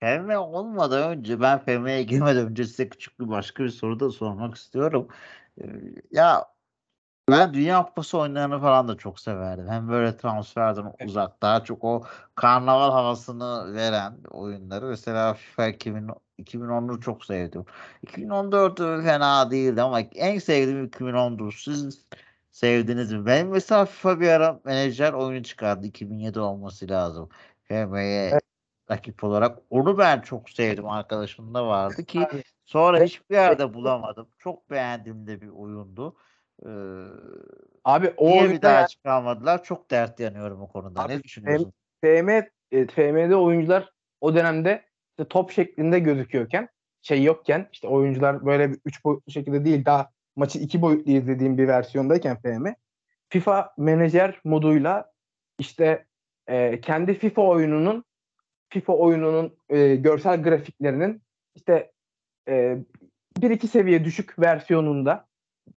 FM olmadan önce ben FM'ye girmeden önce size küçük bir başka bir soru da sormak istiyorum. Ee, ya ben Dünya Kupası oyunlarını falan da çok severdim. Hem böyle transferden uzak daha çok o karnaval havasını veren oyunları. Mesela FIFA 2000, 2010'u çok sevdim. 2014'ü fena değildi ama en sevdiğim 2010'dur. Siz sevdiniz mi? Benim mesela FIFA bir ara menajer oyunu çıkardı. 2007 olması lazım. FM'ye Evet. rakip olarak. Onu ben çok sevdim. Arkadaşım da vardı ki Abi, sonra hiçbir yerde bulamadım. Çok beğendiğim de bir oyundu. Ee, abi o niye bir daha yani çıkarmadılar? Çok dert yanıyorum o konuda. Abi, Ne düşünüyorsun? FM, e, FM'de oyuncular o dönemde işte top şeklinde gözüküyorken şey yokken işte oyuncular böyle bir üç boyutlu şekilde değil daha maçı iki boyutlu izlediğim bir versiyondayken FM FIFA menajer moduyla işte e, kendi FIFA oyununun FIFA oyununun e, görsel grafiklerinin işte e, bir iki seviye düşük versiyonunda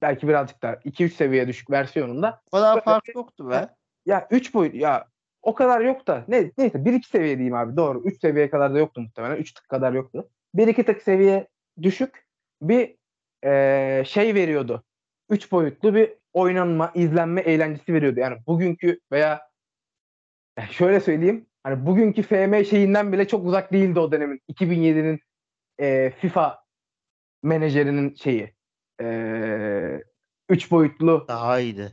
belki birazcık daha 2-3 seviye düşük versiyonunda O kadar fark yoktu be. Ya 3 boyut ya o kadar yok da ne, neyse 1-2 seviye diyeyim abi doğru. 3 seviyeye kadar da yoktu muhtemelen. 3 tık kadar yoktu. 1-2 tık seviye düşük bir eee, şey veriyordu. 3 boyutlu bir oynanma, izlenme eğlencesi veriyordu. Yani bugünkü veya ya şöyle söyleyeyim hani bugünkü FM şeyinden bile çok uzak değildi o dönemin. 2007'nin eee, FIFA menajerinin şeyi. Eee 3 boyutlu Daha iyiydi.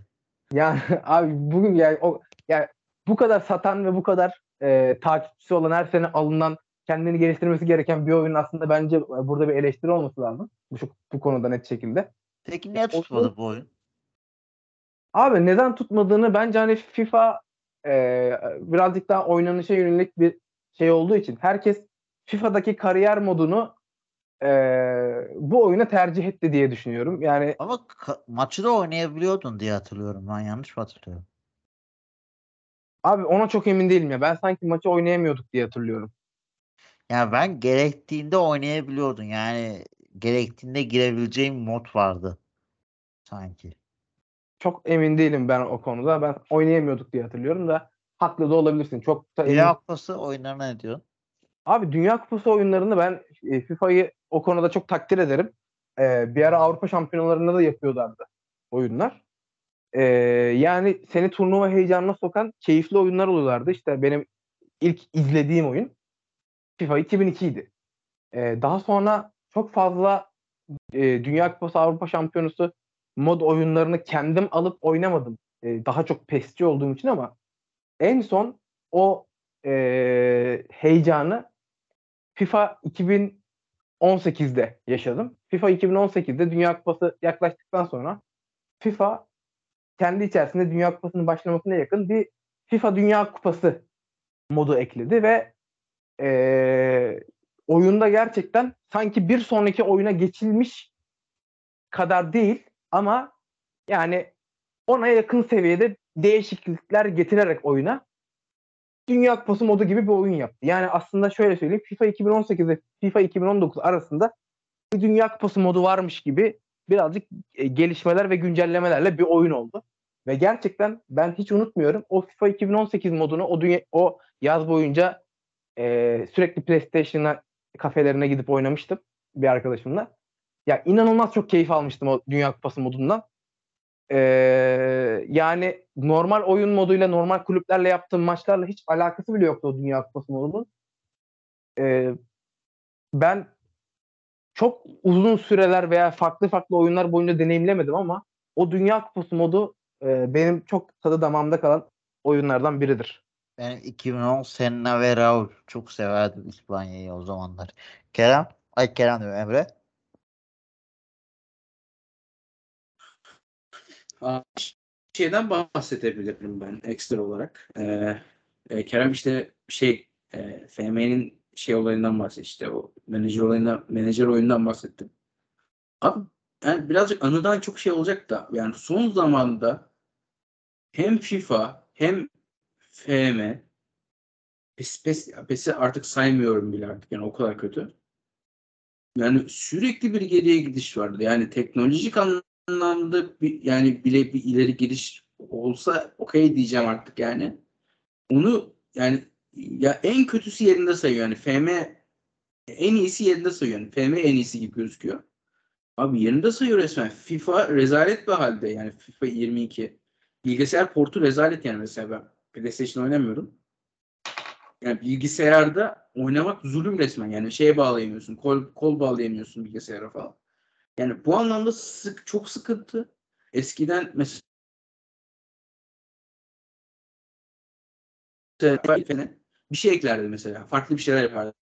yani *laughs* abi bugün yani o yani bu kadar satan ve bu kadar e, takipçisi olan her sene alınan kendini geliştirmesi gereken bir oyun aslında bence burada bir eleştiri olması lazım. Bu, şu- bu konuda net şekilde. Peki niye tutmadı bu oyun? Abi neden tutmadığını bence hani FIFA e, birazcık daha oynanışa yönelik bir şey olduğu için herkes FIFA'daki kariyer modunu e, bu oyuna tercih etti diye düşünüyorum. Yani Ama ka- maçı da oynayabiliyordun diye hatırlıyorum ben. Yanlış mı hatırlıyorum? abi ona çok emin değilim ya. Ben sanki maçı oynayamıyorduk diye hatırlıyorum. Yani ben gerektiğinde oynayabiliyordun. Yani gerektiğinde girebileceğim mod vardı. Sanki. Çok emin değilim ben o konuda. Ben oynayamıyorduk diye hatırlıyorum da haklı da olabilirsin. Çok da emin. Dünya Kupası oyunlarına ne diyorsun? Abi Dünya Kupası oyunlarını ben e, FIFA'yı o konuda çok takdir ederim. E, bir ara Avrupa Şampiyonalarında da yapıyorlardı oyunlar. E, yani seni turnuva heyecanına sokan keyifli oyunlar oluyorlardı. İşte benim ilk izlediğim oyun FIFA 2002 idi. E, daha sonra çok fazla e, Dünya Kupası Avrupa Şampiyonası mod oyunlarını kendim alıp oynamadım. E, daha çok pesçi olduğum için ama en son o e, heyecanı FIFA 2018'de yaşadım. FIFA 2018'de Dünya Kupası yaklaştıktan sonra FIFA kendi içerisinde Dünya Kupası'nın başlamasına yakın bir FIFA Dünya Kupası modu ekledi ve e, oyunda gerçekten sanki bir sonraki oyuna geçilmiş kadar değil ama yani ona yakın seviyede değişiklikler getirerek oyuna Dünya Kupası modu gibi bir oyun yaptı. Yani aslında şöyle söyleyeyim FIFA 2018 ve FIFA 2019 arasında bir Dünya Kupası modu varmış gibi birazcık e, gelişmeler ve güncellemelerle bir oyun oldu. Ve gerçekten ben hiç unutmuyorum o FIFA 2018 modunu o dünya, o yaz boyunca e, sürekli PlayStation'a kafelerine gidip oynamıştım bir arkadaşımla. Ya inanılmaz çok keyif almıştım o Dünya Kupası modundan. Ee, yani normal oyun moduyla normal kulüplerle yaptığım maçlarla hiç alakası bile yoktu o Dünya Kupası modunun. Ee, ben çok uzun süreler veya farklı farklı oyunlar boyunca deneyimlemedim ama o Dünya Kupası modu e, benim çok tadı damağımda kalan oyunlardan biridir. Ben 2010 Senna ve Raul çok severdim İspanya'yı o zamanlar. Kerem? Ay Kerem diyorum Emre. Şeyden bahsedebilirim ben ekstra olarak. Ee, e, Kerem işte şey e, FM'nin şey olayından bahsetti işte o menajer olayından menajer oyundan bahsettim. Abi yani birazcık anıdan çok şey olacak da yani son zamanda hem FIFA hem FM PES, PES, PES'i artık saymıyorum bile artık yani o kadar kötü. Yani sürekli bir geriye gidiş vardı. Yani teknolojik anlamda bir, yani bile bir ileri gidiş olsa okey diyeceğim artık yani. Onu yani ya en kötüsü yerinde sayıyor yani FM en iyisi yerinde sayıyor. Yani FM en iyisi gibi gözüküyor. Abi yerinde sayıyor resmen. FIFA rezalet bir halde yani FIFA 22. Bilgisayar portu rezalet yani mesela ben PlayStation oynamıyorum. Yani bilgisayarda oynamak zulüm resmen. Yani şeye bağlayamıyorsun. Kol, kol bağlayamıyorsun bilgisayara falan. Yani bu anlamda sık, çok sıkıntı. Eskiden mesela bir şey eklerdi mesela. Farklı bir şeyler yapardı.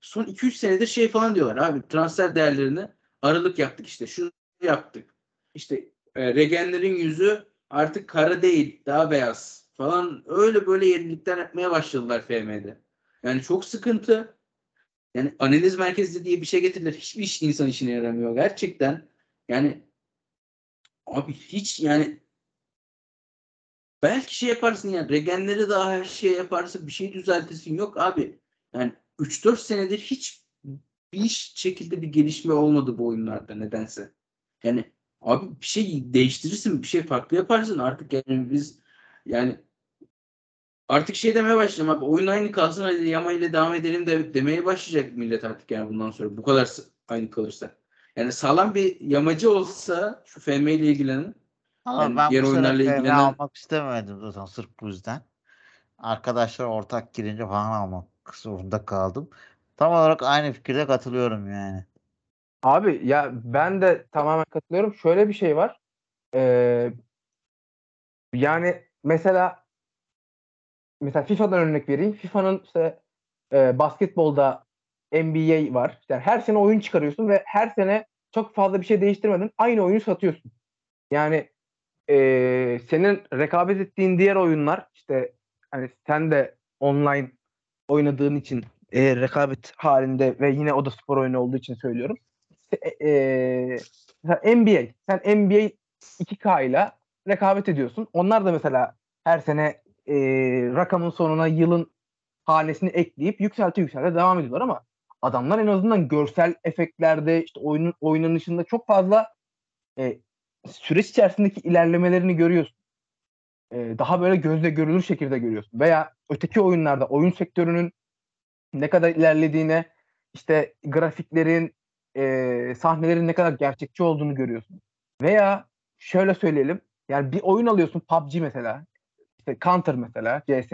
Son 2-3 senedir şey falan diyorlar abi transfer değerlerini aralık yaptık işte şunu yaptık. İşte e, regenlerin yüzü artık kara değil daha beyaz falan öyle böyle yenilikler yapmaya başladılar FM'de. Yani çok sıkıntı. Yani analiz merkezi diye bir şey getirilir. Hiçbir iş insan işine yaramıyor. Gerçekten yani abi hiç yani belki şey yaparsın yani regenleri daha her şey yaparsın bir şey düzeltirsin. Yok abi yani 3-4 senedir hiç bir şekilde bir gelişme olmadı bu oyunlarda nedense. Yani abi bir şey değiştirirsin, bir şey farklı yaparsın artık yani biz yani artık şey demeye başlayacağım abi oyun aynı kalsın hadi Yama ile devam edelim de demeye başlayacak millet artık yani bundan sonra bu kadar aynı kalırsa. Yani sağlam bir yamacı olsa şu FM ile ilgilenen Ama Yani ben diğer bu oyunlarla FM ilgilenen- almak istemedim zaten sırf bu yüzden. Arkadaşlar ortak girince falan almak zorunda kaldım. Tam olarak aynı fikirde katılıyorum yani. Abi ya ben de tamamen katılıyorum. Şöyle bir şey var. Ee, yani mesela mesela FIFA'dan örnek vereyim. FIFA'nın işte e, basketbolda NBA var. Yani her sene oyun çıkarıyorsun ve her sene çok fazla bir şey değiştirmeden aynı oyunu satıyorsun. Yani e, senin rekabet ettiğin diğer oyunlar işte hani sen de online oynadığın için e, rekabet halinde ve yine o da spor oyunu olduğu için söylüyorum. E, e, NBA. Sen NBA 2K ile rekabet ediyorsun. Onlar da mesela her sene e, rakamın sonuna yılın hanesini ekleyip yükselte yükselte devam ediyorlar ama adamlar en azından görsel efektlerde işte oyunun oynanışında çok fazla e, süreç içerisindeki ilerlemelerini görüyorsun. E, daha böyle gözle görülür şekilde görüyorsun. Veya öteki oyunlarda oyun sektörünün ne kadar ilerlediğine işte grafiklerin e, sahnelerin ne kadar gerçekçi olduğunu görüyorsun. Veya şöyle söyleyelim yani bir oyun alıyorsun PUBG mesela işte Counter mesela CS.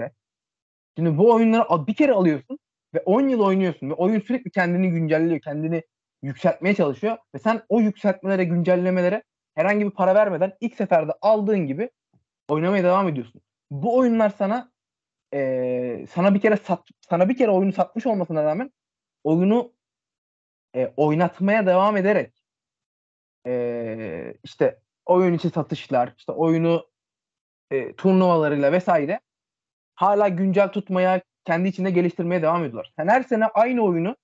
Şimdi bu oyunları bir kere alıyorsun ve 10 yıl oynuyorsun ve oyun sürekli kendini güncelliyor, kendini yükseltmeye çalışıyor ve sen o yükseltmelere, güncellemelere herhangi bir para vermeden ilk seferde aldığın gibi oynamaya devam ediyorsun. Bu oyunlar sana eee, sana bir kere sat, sana bir kere oyunu satmış olmasına rağmen oyunu e, oynatmaya devam ederek e, işte oyun içi satışlar, işte oyunu e, turnuvalarıyla vesaire hala güncel tutmaya, kendi içinde geliştirmeye devam ediyorlar. Sen her sene aynı oyunu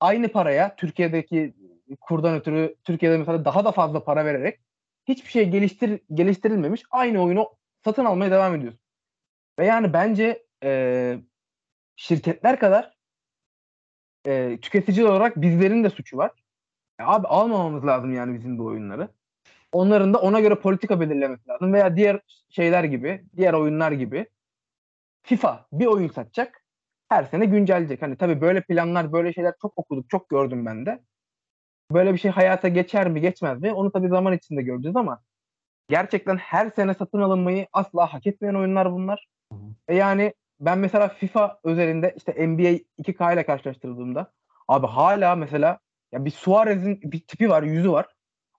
aynı paraya Türkiye'deki kurdan ötürü Türkiye'de mesela daha da fazla para vererek hiçbir şey geliştir geliştirilmemiş aynı oyunu satın almaya devam ediyorsun. Ve yani bence e, şirketler kadar e, tüketici olarak bizlerin de suçu var. Ya abi almamamız lazım yani bizim bu oyunları. Onların da ona göre politika belirlemesi lazım. Veya diğer şeyler gibi, diğer oyunlar gibi FIFA bir oyun satacak. Her sene güncelleyecek. Hani tabii böyle planlar, böyle şeyler çok okuduk, çok gördüm ben de. Böyle bir şey hayata geçer mi, geçmez mi? Onu tabii zaman içinde göreceğiz ama gerçekten her sene satın alınmayı asla hak etmeyen oyunlar bunlar. E yani ben mesela FIFA özelinde işte NBA 2K ile karşılaştırdığımda abi hala mesela ya bir Suarez'in bir tipi var, yüzü var.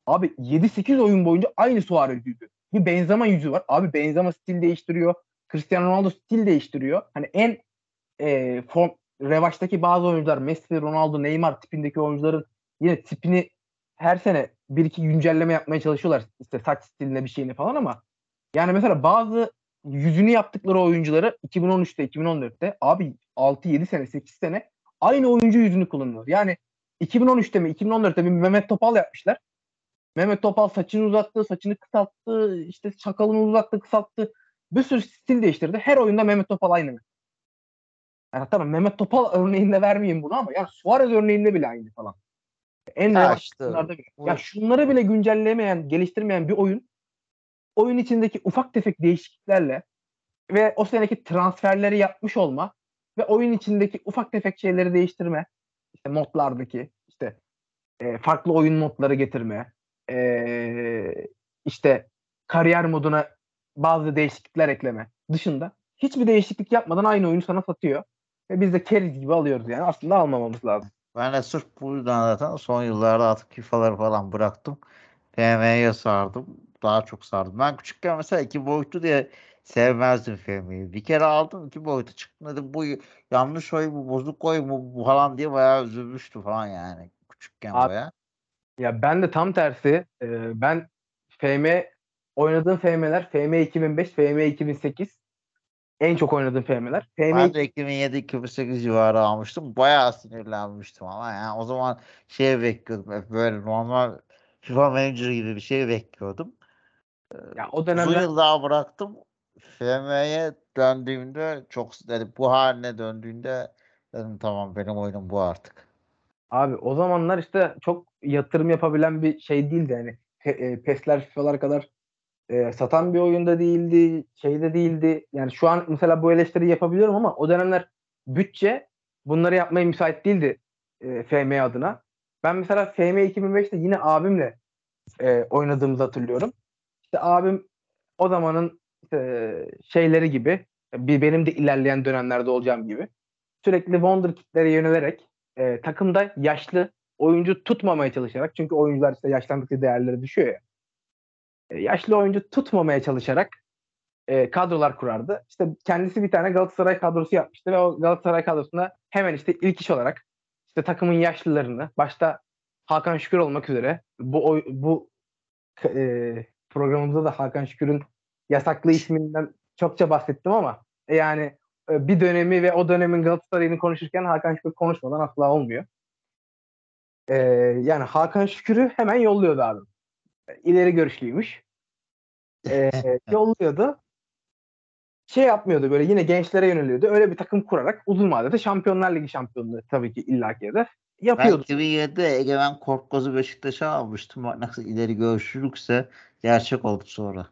Abi 7-8 oyun boyunca aynı Suarez yüzü. Bir Benzema yüzü var. Abi Benzema stil değiştiriyor. Cristiano Ronaldo stil değiştiriyor. Hani en e, form revaçtaki bazı oyuncular Messi, Ronaldo, Neymar tipindeki oyuncuların yine tipini her sene bir iki güncelleme yapmaya çalışıyorlar. İşte saç stiline bir şeyini falan ama yani mesela bazı yüzünü yaptıkları oyuncuları 2013'te, 2014'te abi 6-7 sene, 8 sene aynı oyuncu yüzünü kullanıyor. Yani 2013'te mi, 2014'te mi Mehmet Topal yapmışlar. Mehmet Topal saçını uzattı, saçını kısalttı, işte sakalını uzattı, kısalttı. Bir sürü stil değiştirdi. Her oyunda Mehmet Topal aynı. Yani tamam Mehmet Topal örneğinde vermeyeyim bunu ama ya Suarez örneğinde bile aynı falan. En Ya işte bile. Ya şunları bile güncellemeyen, geliştirmeyen bir oyun oyun içindeki ufak tefek değişikliklerle ve o seneki transferleri yapmış olma ve oyun içindeki ufak tefek şeyleri değiştirme, işte modlardaki işte e, farklı oyun modları getirme, e, işte kariyer moduna bazı değişiklikler ekleme dışında hiçbir değişiklik yapmadan aynı oyunu sana satıyor. Ve biz de keriz gibi alıyoruz yani. Aslında almamamız lazım. Ben de sırf bu yüzden zaten son yıllarda artık FIFA'ları falan bıraktım. FM'ye sardım. Daha çok sardım. Ben küçükken mesela iki boyutlu diye sevmezdim FM'yi. Bir kere aldım iki boyutu çıktı dedim bu yanlış oyun bu bozuk oyun bu, bu falan diye bayağı üzülmüştü falan yani. Küçükken Abi, bayağı. Ya ben de tam tersi. e, ben FM oynadığım FM'ler FM 2005, FM 2008 en çok oynadığım FM'ler. FM Ben de 2007-2008 civarı almıştım. Bayağı sinirlenmiştim ama yani o zaman şey bekliyordum. Böyle normal FIFA Manager gibi bir şey bekliyordum. ya o Uzun dönemler yıl daha bıraktım. FM'ye döndüğümde çok dedim bu haline döndüğünde dedim tamam benim oyunum bu artık. Abi o zamanlar işte çok yatırım yapabilen bir şey değildi yani. Pe- e, PES'ler FIFA'lar kadar e, satan bir oyunda değildi, şeyde değildi. Yani şu an mesela bu eleştiriyi yapabiliyorum ama o dönemler bütçe bunları yapmaya müsait değildi e, FM adına. Ben mesela FM 2005'te yine abimle e, oynadığımızı hatırlıyorum. İşte abim o zamanın işte, şeyleri gibi bir benim de ilerleyen dönemlerde olacağım gibi sürekli Wonder Kid'lere yönelerek e, takımda yaşlı oyuncu tutmamaya çalışarak çünkü oyuncular işte yaşlandıkça değerleri düşüyor ya. E, yaşlı oyuncu tutmamaya çalışarak e, kadrolar kurardı. İşte kendisi bir tane Galatasaray kadrosu yapmıştı ve o Galatasaray kadrosunda hemen işte ilk iş olarak işte takımın yaşlılarını başta Hakan Şükür olmak üzere bu oy- bu e, programımızda da Hakan Şükür'ün yasaklı isminden çokça bahsettim ama e, yani e, bir dönemi ve o dönemin Galatasaray'ını konuşurken Hakan Şükür konuşmadan asla olmuyor. E, yani Hakan Şükür'ü hemen yolluyordu abi. İleri görüşlüymüş. E, *laughs* yolluyordu. Şey yapmıyordu böyle yine gençlere yöneliyordu. Öyle bir takım kurarak uzun vadede Şampiyonlar Ligi şampiyonluğu tabii ki illaki hedef. Ben Yapıyordu. 2007'de Egemen Korkmaz'ı Beşiktaş'a almıştım. Bak nasıl ileri görüşlülükse gerçek oldu sonra.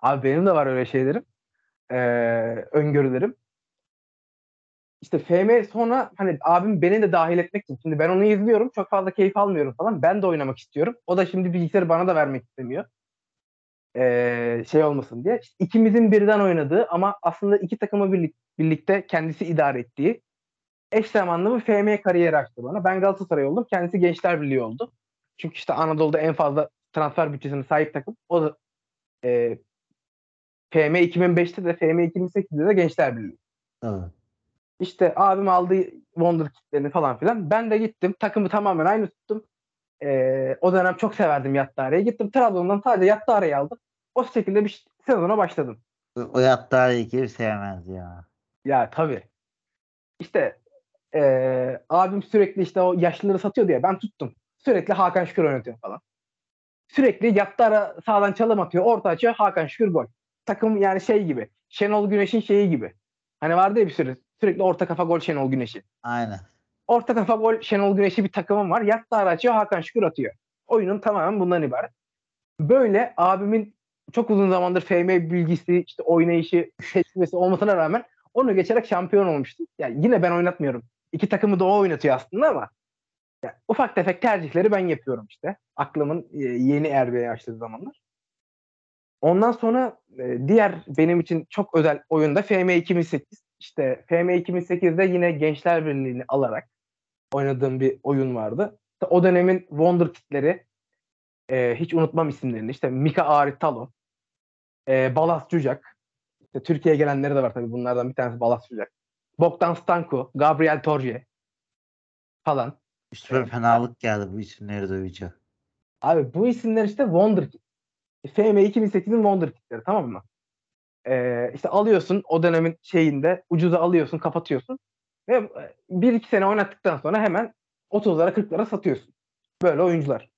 Abi benim de var öyle şeylerim. Ee, öngörülerim. İşte FM sonra hani abim beni de dahil etmek için. Şimdi ben onu izliyorum. Çok fazla keyif almıyorum falan. Ben de oynamak istiyorum. O da şimdi bilgisayarı bana da vermek istemiyor. Ee, şey olmasın diye. İşte ikimizin birden oynadığı ama aslında iki takımı birlik, birlikte kendisi idare ettiği eş zamanlı bir FM kariyeri açtı bana. Ben Galatasaray oldum. Kendisi Gençler Birliği oldu. Çünkü işte Anadolu'da en fazla transfer bütçesine sahip takım. O da e, FM 2005'te de FM 2008'de de Gençler Birliği. Evet. İşte abim aldı Wonder Kit'lerini falan filan. Ben de gittim. Takımı tamamen aynı tuttum. Ee, o dönem çok severdim Yattare'yi. Gittim Trabzon'dan sadece Yattare'yi aldım. O şekilde bir sezona başladım. O- O yatta kim sevmez ya. Ya tabii. İşte ee, abim sürekli işte o yaşlıları satıyor diye ben tuttum. Sürekli Hakan Şükür oynatıyor falan. Sürekli Yattara sağdan çalım atıyor. Orta açıyor. Hakan Şükür gol. Takım yani şey gibi. Şenol Güneş'in şeyi gibi. Hani vardı ya bir süre sürekli orta kafa gol Şenol Güneş'i. Aynen. Orta kafa gol Şenol Güneş'i bir takımım var. Yattara açıyor. Hakan Şükür atıyor. Oyunun tamamen bundan ibaret. Böyle abimin çok uzun zamandır FM bilgisi, işte oynayışı, tecrübesi olmasına rağmen onu geçerek şampiyon olmuştu. Yani yine ben oynatmıyorum. İki takımı da o oynatıyor aslında ama yani ufak tefek tercihleri ben yapıyorum işte. Aklımın e, yeni erbeye açtığı zamanlar. Ondan sonra e, diğer benim için çok özel oyunda FM 2008. İşte FM 2008'de yine Gençler Birliği'ni alarak oynadığım bir oyun vardı. İşte o dönemin Wonder Kid'leri e, hiç unutmam isimlerini. İşte Mika Aritalo, e, Balas Cucak. İşte Türkiye'ye gelenleri de var tabii. Bunlardan bir tanesi Balas Cucak. Bogdan Stanko, Gabriel Torje falan. Üstüme fenalık geldi bu isimleri duyunca. Abi bu isimler işte Wonder Kid. FM 2008'in Wonder Kid'leri tamam mı? Ee, işte alıyorsun o dönemin şeyinde ucuza alıyorsun kapatıyorsun ve e, bir iki sene oynattıktan sonra hemen 30'lara 40'lara satıyorsun. Böyle oyuncular.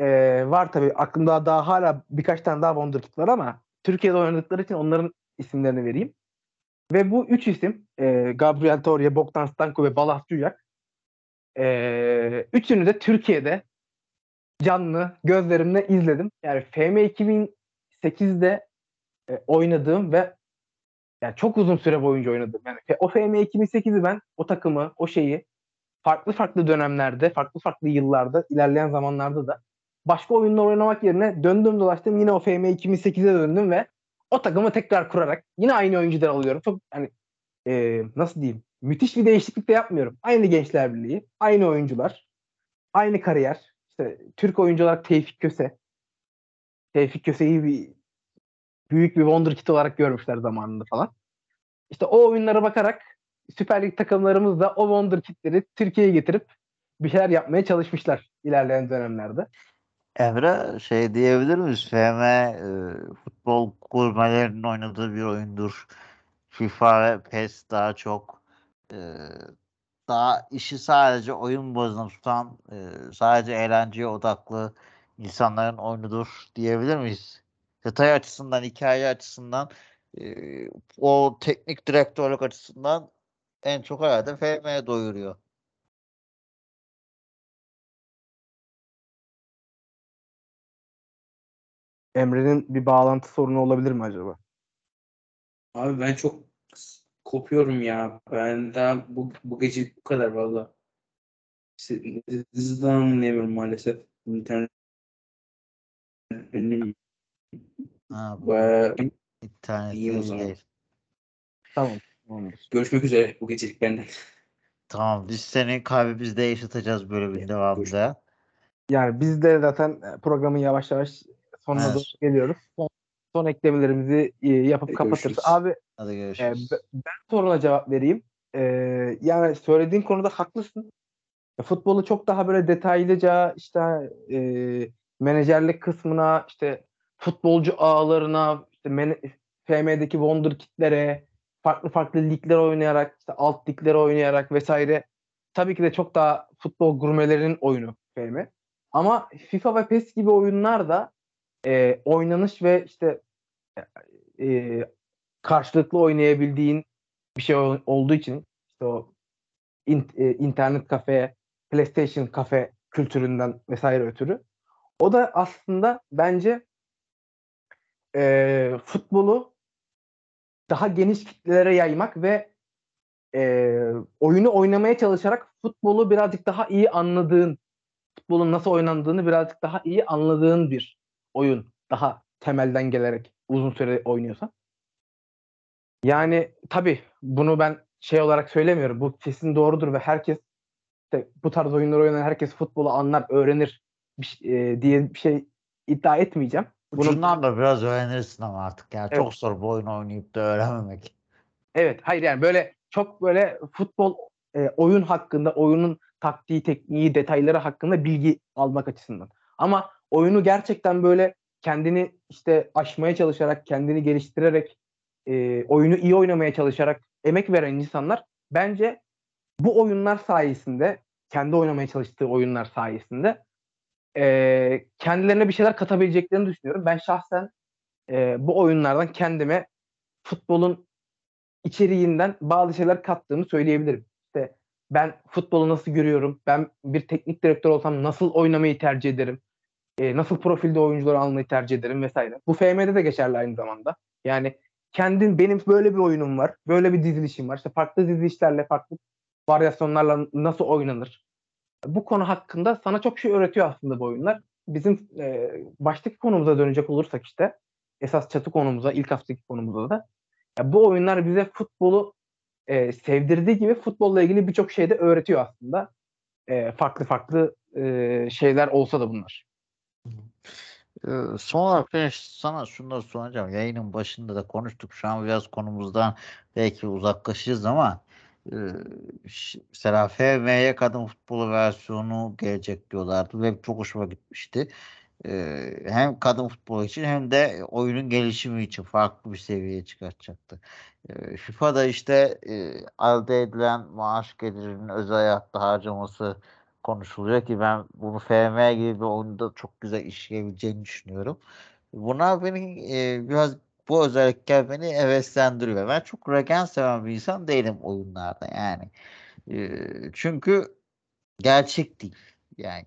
Ee, var tabii aklımda daha hala birkaç tane daha Wonder Kid var ama Türkiye'de oynadıkları için onların isimlerini vereyim. Ve bu üç isim e, Gabriel Torre, Bogdan Stanko ve Balas Cuyak e, üçünü de Türkiye'de canlı gözlerimle izledim. Yani FM 2008'de e, oynadığım ve yani çok uzun süre boyunca oynadım. Yani o FM 2008'i ben o takımı, o şeyi farklı farklı dönemlerde, farklı farklı yıllarda, ilerleyen zamanlarda da başka oyunlar oynamak yerine döndüm dolaştım yine o FM 2008'e döndüm ve o takımı tekrar kurarak yine aynı oyuncuları alıyorum. Çok hani e, nasıl diyeyim? Müthiş bir değişiklik de yapmıyorum. Aynı Gençler Birliği, aynı oyuncular, aynı kariyer. İşte Türk oyuncu olarak Tevfik Köse. Tevfik Köse'yi bir büyük bir wonder kit olarak görmüşler zamanında falan. İşte o oyunlara bakarak Süper Lig takımlarımız da o wonder kitleri Türkiye'ye getirip bir şeyler yapmaya çalışmışlar ilerleyen dönemlerde. Emre şey diyebilir miyiz? FM e, futbol gurmelerinin oynadığı bir oyundur. FIFA ve PES daha çok e, daha işi sadece oyun bazında tutan e, sadece eğlenceye odaklı insanların oyunudur diyebilir miyiz? detay açısından, hikaye açısından e, o teknik direktörlük açısından en çok herhalde FM'ye doyuruyor. Emre'nin bir bağlantı sorunu olabilir mi acaba? Abi ben çok kopuyorum ya. Ben daha bu, bu gece bu kadar valla. Sizi daha anlayamıyorum maalesef. İnternet Ha, bu bayağı internet İyiyim o zaman. değil. Tamam. Tamamdır. görüşmek üzere bu gecelik benden. Tamam biz seni kalbimizde yaşatacağız böyle bir Evet, devamında. Yani biz de zaten e, programın yavaş yavaş sonuna Evet. doğru geliyoruz. Son, son eklemelerimizi e, yapıp Hadi kapatırız. görüşürüz. Abi Hadi e, görüşürüz. be- ben soruna cevap vereyim. E, yani söylediğin konuda haklısın. Ya, futbolu çok daha böyle detaylıca işte e, menajerlik kısmına işte futbolcu ağlarına işte FM'deki wonderkidlere farklı farklı ligler oynayarak işte alt ligler oynayarak vesaire tabii ki de çok daha futbol gurmelerinin oyunu FM. Ama FIFA ve PES gibi oyunlar da e, oynanış ve işte e, karşılıklı oynayabildiğin bir şey ol- olduğu için işte o in- e, internet kafe, PlayStation kafe kültüründen vesaire ötürü. O da aslında bence e, futbolu daha geniş kitlelere yaymak ve e, oyunu oynamaya çalışarak futbolu birazcık daha iyi anladığın, futbolun nasıl oynandığını birazcık daha iyi anladığın bir oyun. Daha temelden gelerek uzun süre oynuyorsan. Yani tabii bunu ben şey olarak söylemiyorum. Bu kesin doğrudur ve herkes işte bu tarz oyunları oynayan herkes futbolu anlar, öğrenir bir e, diye bir şey iddia etmeyeceğim. Ucundan da biraz öğrenirsin ama artık yani Evet. çok zor bu oyunu oynayıp da öğrenmemek. Evet, hayır yani böyle çok böyle futbol e, oyun hakkında, oyunun taktiği, tekniği, detayları hakkında bilgi almak açısından. Ama oyunu gerçekten böyle kendini işte aşmaya çalışarak, kendini geliştirerek, e, oyunu iyi oynamaya çalışarak emek veren insanlar bence bu oyunlar sayesinde, kendi oynamaya çalıştığı oyunlar sayesinde e, kendilerine bir şeyler katabileceklerini düşünüyorum. Ben şahsen e, bu oyunlardan kendime futbolun içeriğinden bazı şeyler kattığımı söyleyebilirim. İşte ben futbolu nasıl görüyorum? Ben bir teknik direktör olsam nasıl oynamayı tercih ederim? E, nasıl profilde oyuncuları almayı tercih ederim vesaire. Bu FM'de de geçerli aynı zamanda. Yani kendin benim böyle bir oyunum var. Böyle bir dizilişim var. İşte farklı dizilişlerle, farklı varyasyonlarla nasıl oynanır? Bu konu hakkında sana çok şey öğretiyor aslında bu oyunlar. Bizim e, baştaki konumuza dönecek olursak işte esas çatı konumuza, ilk haftaki konumuza da ya bu oyunlar bize futbolu e, sevdirdiği gibi futbolla ilgili birçok şey de öğretiyor aslında. E, farklı farklı e, şeyler olsa da bunlar. Ee, son olarak ben sana da soracağım. Yayının başında da konuştuk. Şu an biraz konumuzdan belki uzaklaşacağız ama mesela FM'ye kadın futbolu versiyonu gelecek diyorlardı ve çok hoşuma gitmişti. Hem kadın futbolu için hem de oyunun gelişimi için farklı bir seviyeye çıkartacaktı. FIFA'da işte elde edilen maaş gelirinin özel hayatta harcaması konuşuluyor ki ben bunu FM gibi bir oyunda çok güzel işleyebileceğini düşünüyorum. Buna beni e, biraz bu özellikler beni heveslendiriyor. Ben çok regen seven bir insan değilim oyunlarda yani. E, çünkü gerçek değil. Yani,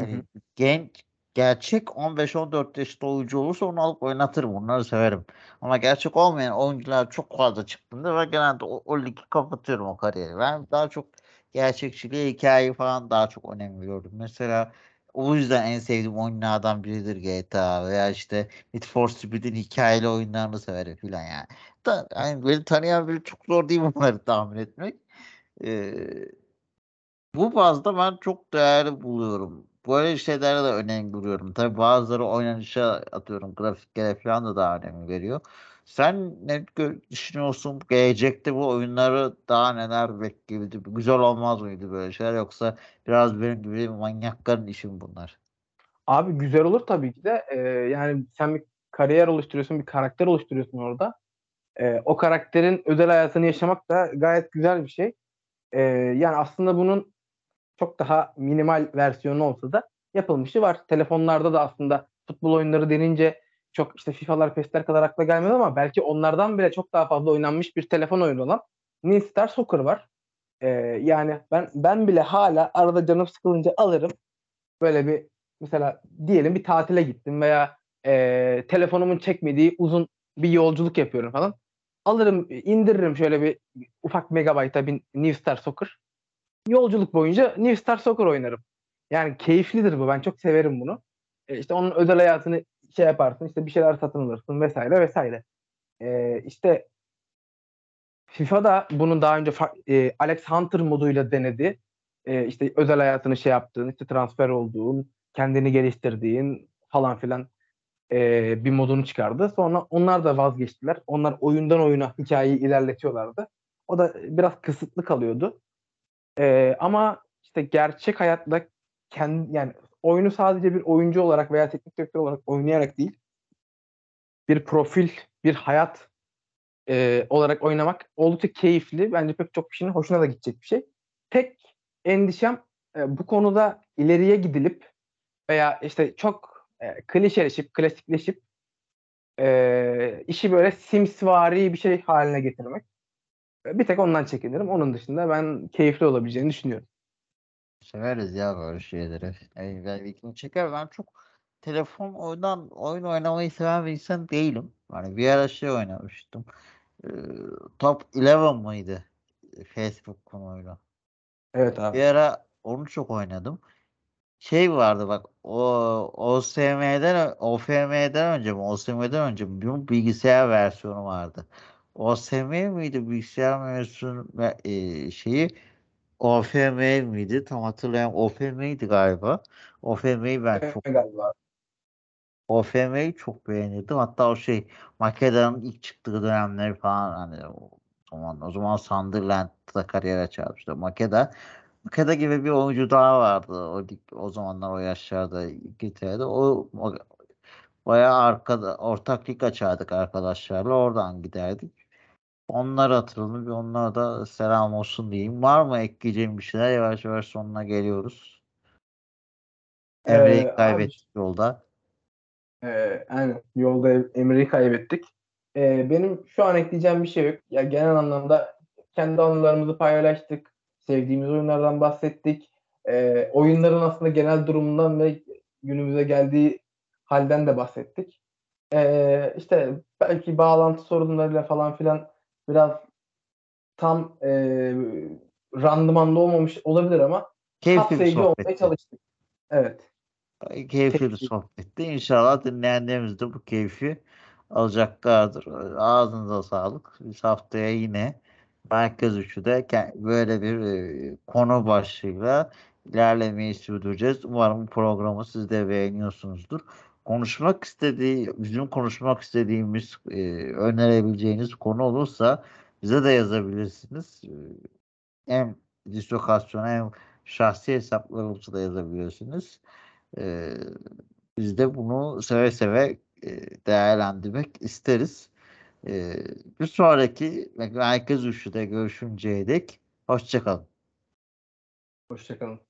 Hı hı. yani genç gerçek 15-14 yaşında oyuncu olursa onu alıp oynatırım. Onları severim. Ama gerçek olmayan oyuncular çok fazla çıktığında ve genelde o, o ligi kapatıyorum o kariyeri. Ben daha çok gerçekçiliğe, hikayeyi falan daha çok önem veriyorum. Mesela o yüzden en sevdiğim oyunlardan biridir GTA veya işte Need for Speed'in hikayeli oyunlarını severim filan yani. Da, yani beni tanıyan biri çok zor değil bunları tahmin etmek. Ee, bu bazda ben çok değerli buluyorum. Böyle şeylere de önem veriyorum. Tabii bazıları oynanışa atıyorum grafiklere falan da daha önem veriyor. Sen ne düşünüyorsun? Gelecekte bu oyunları daha neler bekliyordu? Güzel olmaz mıydı böyle şeyler yoksa biraz benim gibi manyakların işi mi bunlar? Abi güzel olur tabii ki de. E, yani sen bir kariyer oluşturuyorsun, bir karakter oluşturuyorsun orada. E, o karakterin özel hayatını yaşamak da gayet güzel bir şey. E, yani aslında bunun çok daha minimal versiyonu olsa da yapılmışı var. Telefonlarda da aslında futbol oyunları denince çok işte FIFA'lar, PES'ler kadar akla gelmedi ama belki onlardan bile çok daha fazla oynanmış bir telefon oyunu olan New Star Soccer var. Ee, yani ben ben bile hala arada canım sıkılınca alırım. Böyle bir mesela diyelim bir tatile gittim veya e, telefonumun çekmediği uzun bir yolculuk yapıyorum falan. Alırım, indiririm şöyle bir ufak megabayta bir New Star Soccer. Yolculuk boyunca New Star Soccer oynarım. Yani keyiflidir bu. Ben çok severim bunu. E, işte onun özel hayatını şey yaparsın. işte bir şeyler satın alırsın vesaire vesaire. E, işte FIFA'da bunu daha önce e, Alex Hunter moduyla denedi. E, işte özel hayatını şey yaptığın, işte transfer olduğun, kendini geliştirdiğin falan filan e, bir modunu çıkardı. Sonra onlar da vazgeçtiler. Onlar oyundan oyuna hikayeyi ilerletiyorlardı. O da biraz kısıtlı kalıyordu. E, ama işte gerçek hayatta kendi yani oyunu sadece bir oyuncu olarak veya teknik direktör olarak oynayarak değil bir profil, bir hayat e, olarak oynamak oldukça keyifli. Bence pek çok kişinin hoşuna da gidecek bir şey. Tek endişem e, bu konuda ileriye gidilip veya işte çok e, klişeleşip, klasikleşip e, işi böyle simsvari bir şey haline getirmek. Bir tek ondan çekinirim. Onun dışında ben keyifli olabileceğini düşünüyorum. Severiz ya böyle şeyleri. Yani ilgimi çeker. Ben çok telefon oyundan oyun oynamayı seven bir insan değilim. Hani bir ara şey oynamıştım. Ee, Top 11 mıydı? Facebook konuyla. Evet abi. Bir ara onu çok oynadım. Şey vardı bak o OSM'den OFM'den önce mi OSM'den önce mi bunun bilgisayar versiyonu vardı. OSM miydi bilgisayar versiyonu ve e, şeyi OFM miydi? Tam hatırlayamam. OFM'ydi galiba. OFM'yi ben Evet, çok galiba. OFM'yi çok beğenirdim. Hatta o şey Makeda'nın ilk çıktığı dönemleri falan hani o zaman o zaman Sunderland'da kariyer açarmıştı. Makeda Makeda gibi bir oyuncu daha vardı o o zamanlar o yaşlarda İngiltere'de. O, o bayağı arkada ortak lig açardık arkadaşlarla. Oradan giderdik. Onlar hatırladım. Bir onlara da selam olsun diyeyim. Var mı ekleyeceğim bir şeyler? Yavaş yavaş sonuna geliyoruz. Emre'yi Ee, abi- kaybettik yolda. Ee, aynen. Yolda Em- Emre'yi kaybettik. Ee, benim şu an ekleyeceğim bir şey yok. Ya genel anlamda kendi anılarımızı paylaştık. Sevdiğimiz oyunlardan bahsettik. Ee, oyunların aslında genel durumundan ve günümüze geldiği halden de bahsettik. Ee, işte belki bağlantı sorunlarıyla falan filan biraz tam e, randımanlı olmamış olabilir ama Keyifli bir kapsayıcı olmaya sohbetti. çalıştık. Evet. Keyifli bir sohbetti. İnşallah dinleyenlerimiz de bu keyfi alacaklardır. Ağzınıza sağlık. Biz haftaya yine Merkez Üçü'de ke- böyle bir e, konu başlığıyla ilerlemeyi sürdüreceğiz. Umarım bu programı siz de beğeniyorsunuzdur. Konuşmak istediği, bizim konuşmak istediğimiz, e, önerebileceğiniz konu olursa bize de yazabilirsiniz. E, Hem dislokasyona hem şahsi hesaplarımıza da yazabilirsiniz. Ee, biz de bunu seve seve e, değerlendirmek isteriz. Ee, bir sonraki Merkez Üçlü'de görüşünceye dek hoşçakalın. Hoşçakalın.